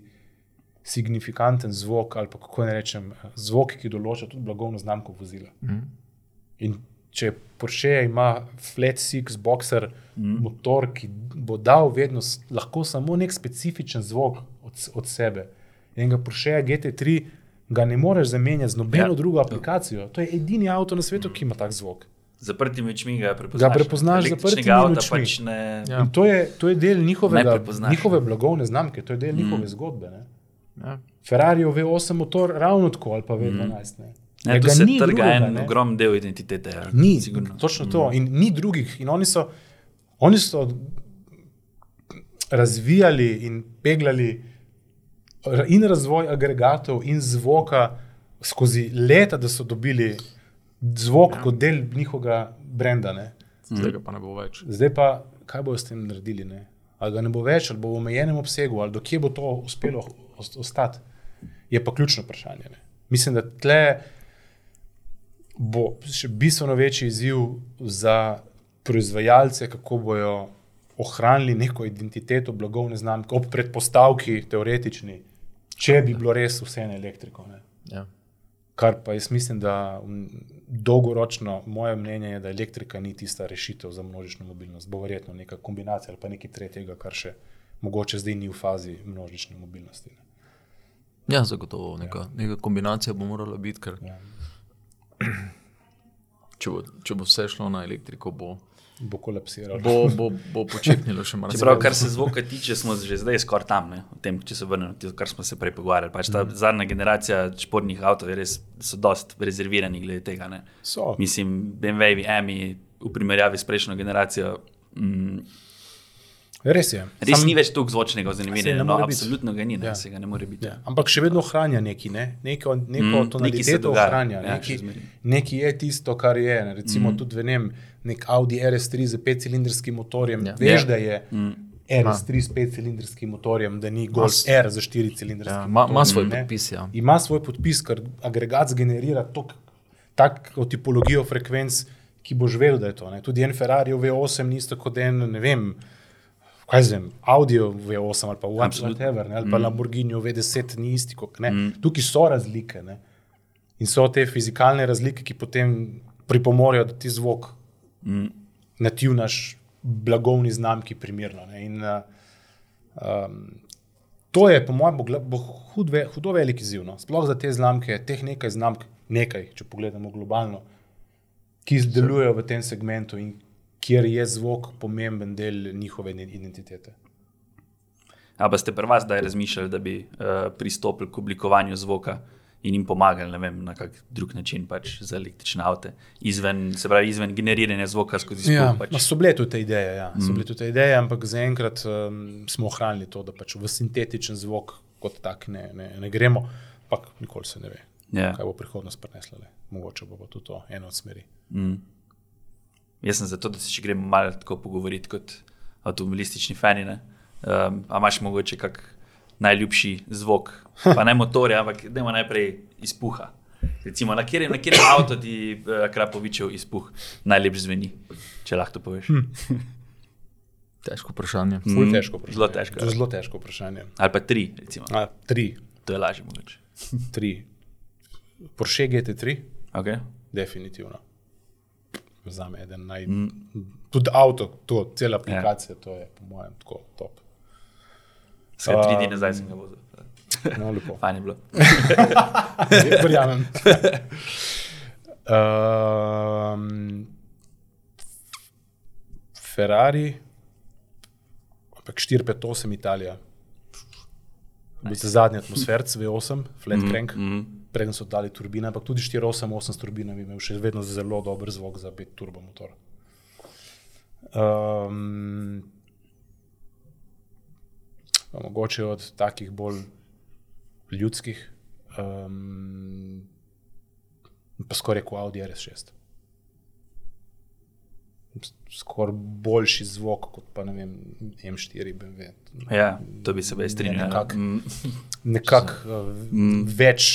signifikanten zvok, ali pa kako ne rečem, zvok, ki določa tudi blagovno znamko vozila. Mhm. In če Porsche ima Flat Six Boxer mm. motor, ki bo dal vedno lahko samo nek specifičen zvok od, od sebe. In ga Porsche GT3 ga ne moreš zamenjati z nobeno Ja. drugo aplikacijo. To je edini avto na svetu, ki ima tak zvok. Zaprtimi očmi ga prepoznaš. Ga prepoznaš zaprtimi avta očmi. Pač ne, Ja. In to je, to je del njihovega, njihove blagovne znamke, to je del mm. njihove zgodbe. Ne? Ja. Ferrari V8 motor ravno tako ali pa V12. Ne? ne, Ja, tu ga se trga drugega, en ne. ogromen del identitete. Ja, Ni, sigurno. točno to. In ni drugih. In oni so, oni so razvijali in peglali in razvoj agregatov in zvoka skozi leta, da so dobili zvok ja. kot del njihovega brenda. Ne. Zdaj ga pa ne bo več. Zdaj pa, kaj bodo s tem naredili? Ne? Ali ga ne bo več, ali bo v omejenem obsegu, ali dokje bo to uspelo ostati, je pa ključno vprašanje. Ne? Mislim, da tle bo še bistveno večji izziv za proizvajalce, kako bojo ohranili neko identiteto blagovne znamke ob predpostavki, teoretični, če bi bilo res vse na elektriko. Ne? Ja. Kar pa jaz mislim, da dolgoročno, moje mnenje je, da elektrika ni tista rešitev za množično mobilnost. Bo verjetno neka kombinacija ali pa nekaj tretjega, kar še mogoče zdaj ni v fazi množične mobilnosti. Ne. Ja, zagotovo. Neka, ja. neka kombinacija bo morala biti, ker Ja. če bo, če bo vse šlo na elektriko, bo, Bo kolapsiral. bo, bo, bo počepnilo še malo. Čeprav, kar se zvoka tiče, smo že zdaj skoraj tam, ne, o tem, če se vrnemo na to, kar smo se prej pogovarjali. Pač ta zadnja generacija športnih avtomobilov je res, so dost rezervirani glede tega. Ne. So. Mislim, BMW, EMI v primerjavi s prejšnjo generacijo. Mm, Res je. Res Sam- ni več toliko zvočnega ne no, absolutno ga ni, ne, Ja. se ga ne more biti. Ja, ampak še vedno ohranja neki, ne? neko, neko Mm, tonaliteto ohranja. ja, neki, neki je tisto, kar je. Ne? Recimo mm. tudi vem, nek Audi RS3 z petcilindrskim motorjem. Ja. Veš, Ja. da je, mm. R s 3 s 5 cilindrskim motorjem, da ni Golf Mas- R za 4 cilindrski. Ja, ima, ima svoj ne. podpis. Ja. Ima svoj podpis, ker agregat zgenerira tok- tako tipologijo frekvenc, ki boš vedel, da je to. Ne. Tudi en Ferrari V8 ni isto kot en, ne vem, kaj zvem, Audio V8 ali pa whatever, ne, ali pa mm. Lamborghini V10 ni isti kot ne. Mm. Tukaj so razlike. Ne. In so te fizikalne razlike, ki potem pripomorejo, da ti zvok mm. nativnaš blagovni znamki primerno. Ne. In, uh, um, to je, po mojem, bo, bo hud, ve, hudo velik izziv. No. Sploh za te znamke, teh nekaj znamk, nekaj, če pogledamo globalno, ki delujejo v tem segmentu in kjer je zvok pomemben del njihove ide- identitete. A pa ste pri vas zdaj razmišljali, da bi uh, pristopili k oblikovanju zvoka in jim pomagali, vem, na kak drug način, pač za električne avte, izven, se pravi, izven generiranja zvoka skozi spust. Ja, pač. so bile tudi te ideje, ja. so bile tudi te ideje, ampak zaenkrat um, smo ohranili to, da pač v sintetičen zvok kot tak ne, ne, ne gremo, ampak nikoli se ne ve, Ja. kaj bo prihodnost prinesla. le. Mogoče bo pa tudi to ena od smeri. Jaz sem zato, da se še gremo malo tako pogovoriti kot avtomobilistični fani. ne. Um, a imaš mogoče kak najljubši zvok, pa ne motorja, ampak da ima najprej izpuha. Recimo, na kjer je avto ti uh, Krapovičev izpuh najlepši zveni, če lahko to poveš. Hm. Težko vprašanje. Mm, težko vprašanje. zelo težko, ja. Zelo težko vprašanje. Ali pa tri, recimo. A, tri, to je lažje mogoče. tri. Porsche GT3, Okay. definitivno. Za me eden naj. Mm. Tudi avto, to, cela aplikacija, ja. to je po mojem tako top. Skratka, tri dni Um, nazaj sem ga vozil. No, lepo. Fajn je bilo. Verjamem. um, Ferrari, ampak 458 Italija. Nice. Zadnji atmosferc V8, flat crank, mm, mm. Preden so dali turbine, ampak tudi 488 s turbinami imel še vedno zelo dober zvok za 5 turbo motor. Um, mogoče od takih bolj ljudskih, um, pa skoraj kot Audi RS6. Skoraj boljši zvok kot pa ne vem, M4, BMW. Ja, to bi se zdaj strinjal. nekako. Mm, Nekako uh, več,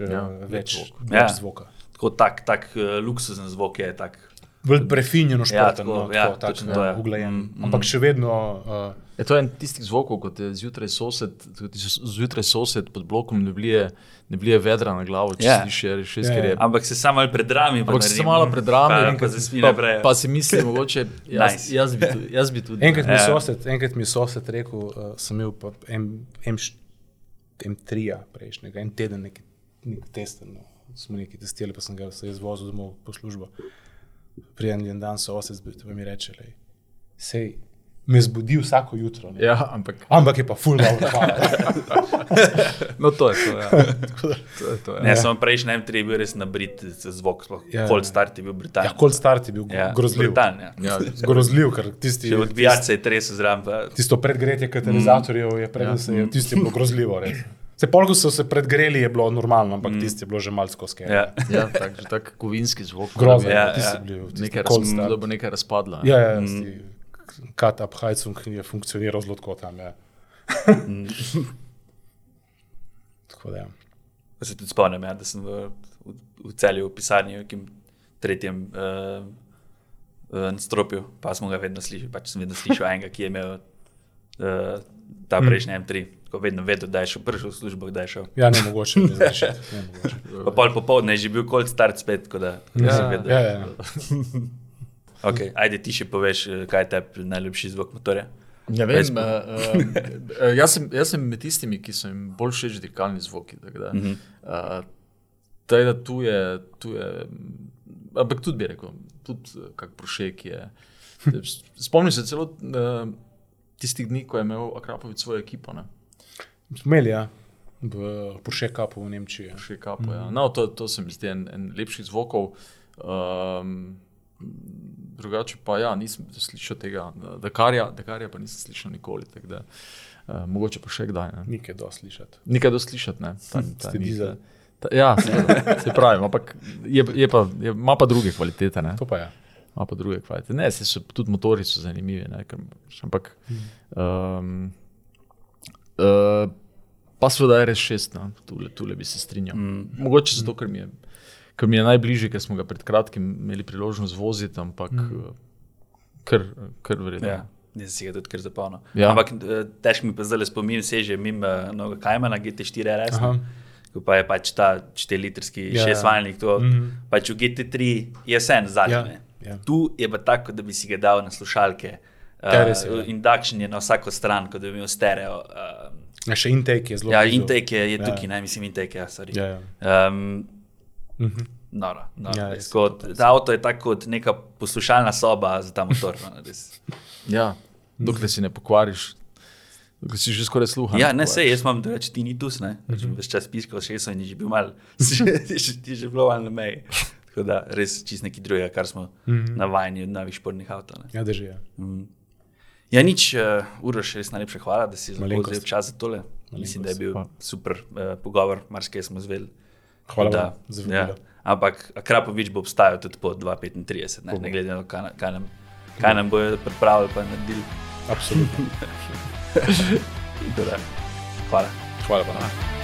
Ja, ja, več več, zvok. več Ja. ja. zvoka. Tako tak, tak uh, luksuzen zvok je. Tak. Bolj prefinjeno športen, tako, no, ja, tako, tako je. uglajen. Mm, mm. Ampak še vedno uh, Je to en tistih zvokov, kot je zjutraj sosed, je zjutraj sosed pod blokom, ne vlije, ne vlije vedra na glavo, če Ja. yeah. slišiš šest, Ja, ker je. ja. Ampak se samo malo predrami. pa Ampak se malo predrami, Pa, pa pa, naprej. pa si misli, mogoče jaz, Nice. jaz, bi, tudi, jaz bi tudi. enkrat, mi je Ja. sosed, enkrat mi je sosed rekel, uh, sem imel pa M, M, M3 prejšnjega, en teden neki, nek test, no, smo neki testirali, pa sem ga se jaz vozil domov po službo. Prijem en dan sosed zbil, pa mi reče, lej, sej, me zbudi vsako jutro. Ne? Ja, ampak Ampak je pa hvala. no, to je to. Ja. to, je to ja. Ne, samo prejšnji M3 je bil res nabrit z zvok, Ja. Cold Start je bil brutalen. Ja, cold start je bil Ja, ja, grozljiv. brutalen, ja. Ja, Grozljiv, ker tisti, Če odbijati se je tresel zraven. pa- tisto predgretje katalizatorjev je, preden se je, tisti je bilo grozljivo. Res. Se polk so se predgreli, je bilo normalno, ampak mm. tisti je bilo že malo skoske. Ja. ja tak, že tak kovinski zvok. Grozno, Ja, ja, tisti ja. je bil. Nekaj, raz, start. da bo nekaj razpadlo. Ja, ja, mm. kat up Heizung je funkcioniral zelo tako tam. Ja. tako da. Ja. Se tudi spomnim, ja, da sem v, v, v celju v pisarni, v nekem tretjem uh, uh, stropju, pa smo ga vedno slišali. Pač sem vedno slišal enega, ki je imel uh, ta prejšnji M3. Tako vedno vedel, da je šel prvi v službo, da je šel. ja, ne mogoče. Ne zgrešiti, ne mogoče. Pa pol popoldne je že bil cold start spet, tako da da Ja, sem vedel. ja, ja. Okay, ajde ti še poveš, eh, kaj je tebi najljubši zvok motorja. Ja, vem, uh, uh, jaz, sem, jaz sem med tistimi, ki so jim bolj všeč dirkalni zvoki. tako Da, uh Mhm. -huh. uh, taj, da tu je, tu je, ampak tudi bi rekel, tudi kak prošek je. Spomnim se celo uh, tistih dni, ko je imel Akrapovic svojo ekipo. Ne? Smo imeli, ja, v Porsche Cupu v Nemčiji. Ja. Še kapo, mm ja. no, to, to se mi zdi en, en lepših zvokov. Um, drugače pa ja, nisem slišal tega, Dakarja, Dakarja pa nisem slišal nikoli. Da, uh, mogoče pa še kdaj. Ne. Nekaj do slišati. Nekaj do slišati, ne. Ta, ta, ni- dizel. ta, ja, seveda, se pravi, ampak je, je pa, je, ima pa druge kvalitete. Ne. To pa je. ima pa druge kvalitete. Ne, se so tudi motori so zanimivi, ne, ker, ampak. Um, uh, pa seveda je res šest, no, tule, tule bi se strinjal. Mm. Mogoče zato, ker mi je. Ker mi je najbližje, ker smo ga pred kratkim imeli priložnost voziti, ampak mm. kar, kar vredno. Ja. Nisem si ga tudi kar zapolnil. Ja. Ampak eh, težko mi pa zdaj spomin, se že mimo uh, Kajmana, GT4 RS. Ko pa je pač ta 4-litrski ja, šestvaljnik, to mm -hmm. pač v GT3 je vse na zadnje. Ja, ja. Tu je pa tako, da bi si ga dal na slušalke. Uh, Induktion je na vsako stran, kot da bi imel stereo. Uh, še intake je zelo. Ja, intake je, je ja. tukaj, ne mislim, intake je. Ja, ja. Um, mm -hmm. Noro, noro, ja, kot, ta avto je tako kot neka poslušalna soba za ta motor. No, ja, dokler si ne pokvariš, dokler si že skoraj sluha. Ja, ne, se jaz imam, da ti ni tu, ne. Mm -hmm. Ves čas piskal še so in že bil mal, ti že bilo malo na meji. Tako da res čist neki drugi, kar smo mm -hmm. navajeni od novih športnih avtomobilov. Ja, drži. Ja. Mm. Ja, nič, uh, Uroš, res najlepša hvala, da si zelo vzel čas za tole. Malenkost. Mislim, da je bil hvala. super uh, pogovor, marsikaj smo zveli. Hvala da, za vse. Ja. Ampak Krapovič bo obstajal tudi po 2,35, ne, ne glede na to, kaj, kaj, kaj nam bojo pripravili, pa naredili. Absolutno. Hvala. Hvala. Hvala.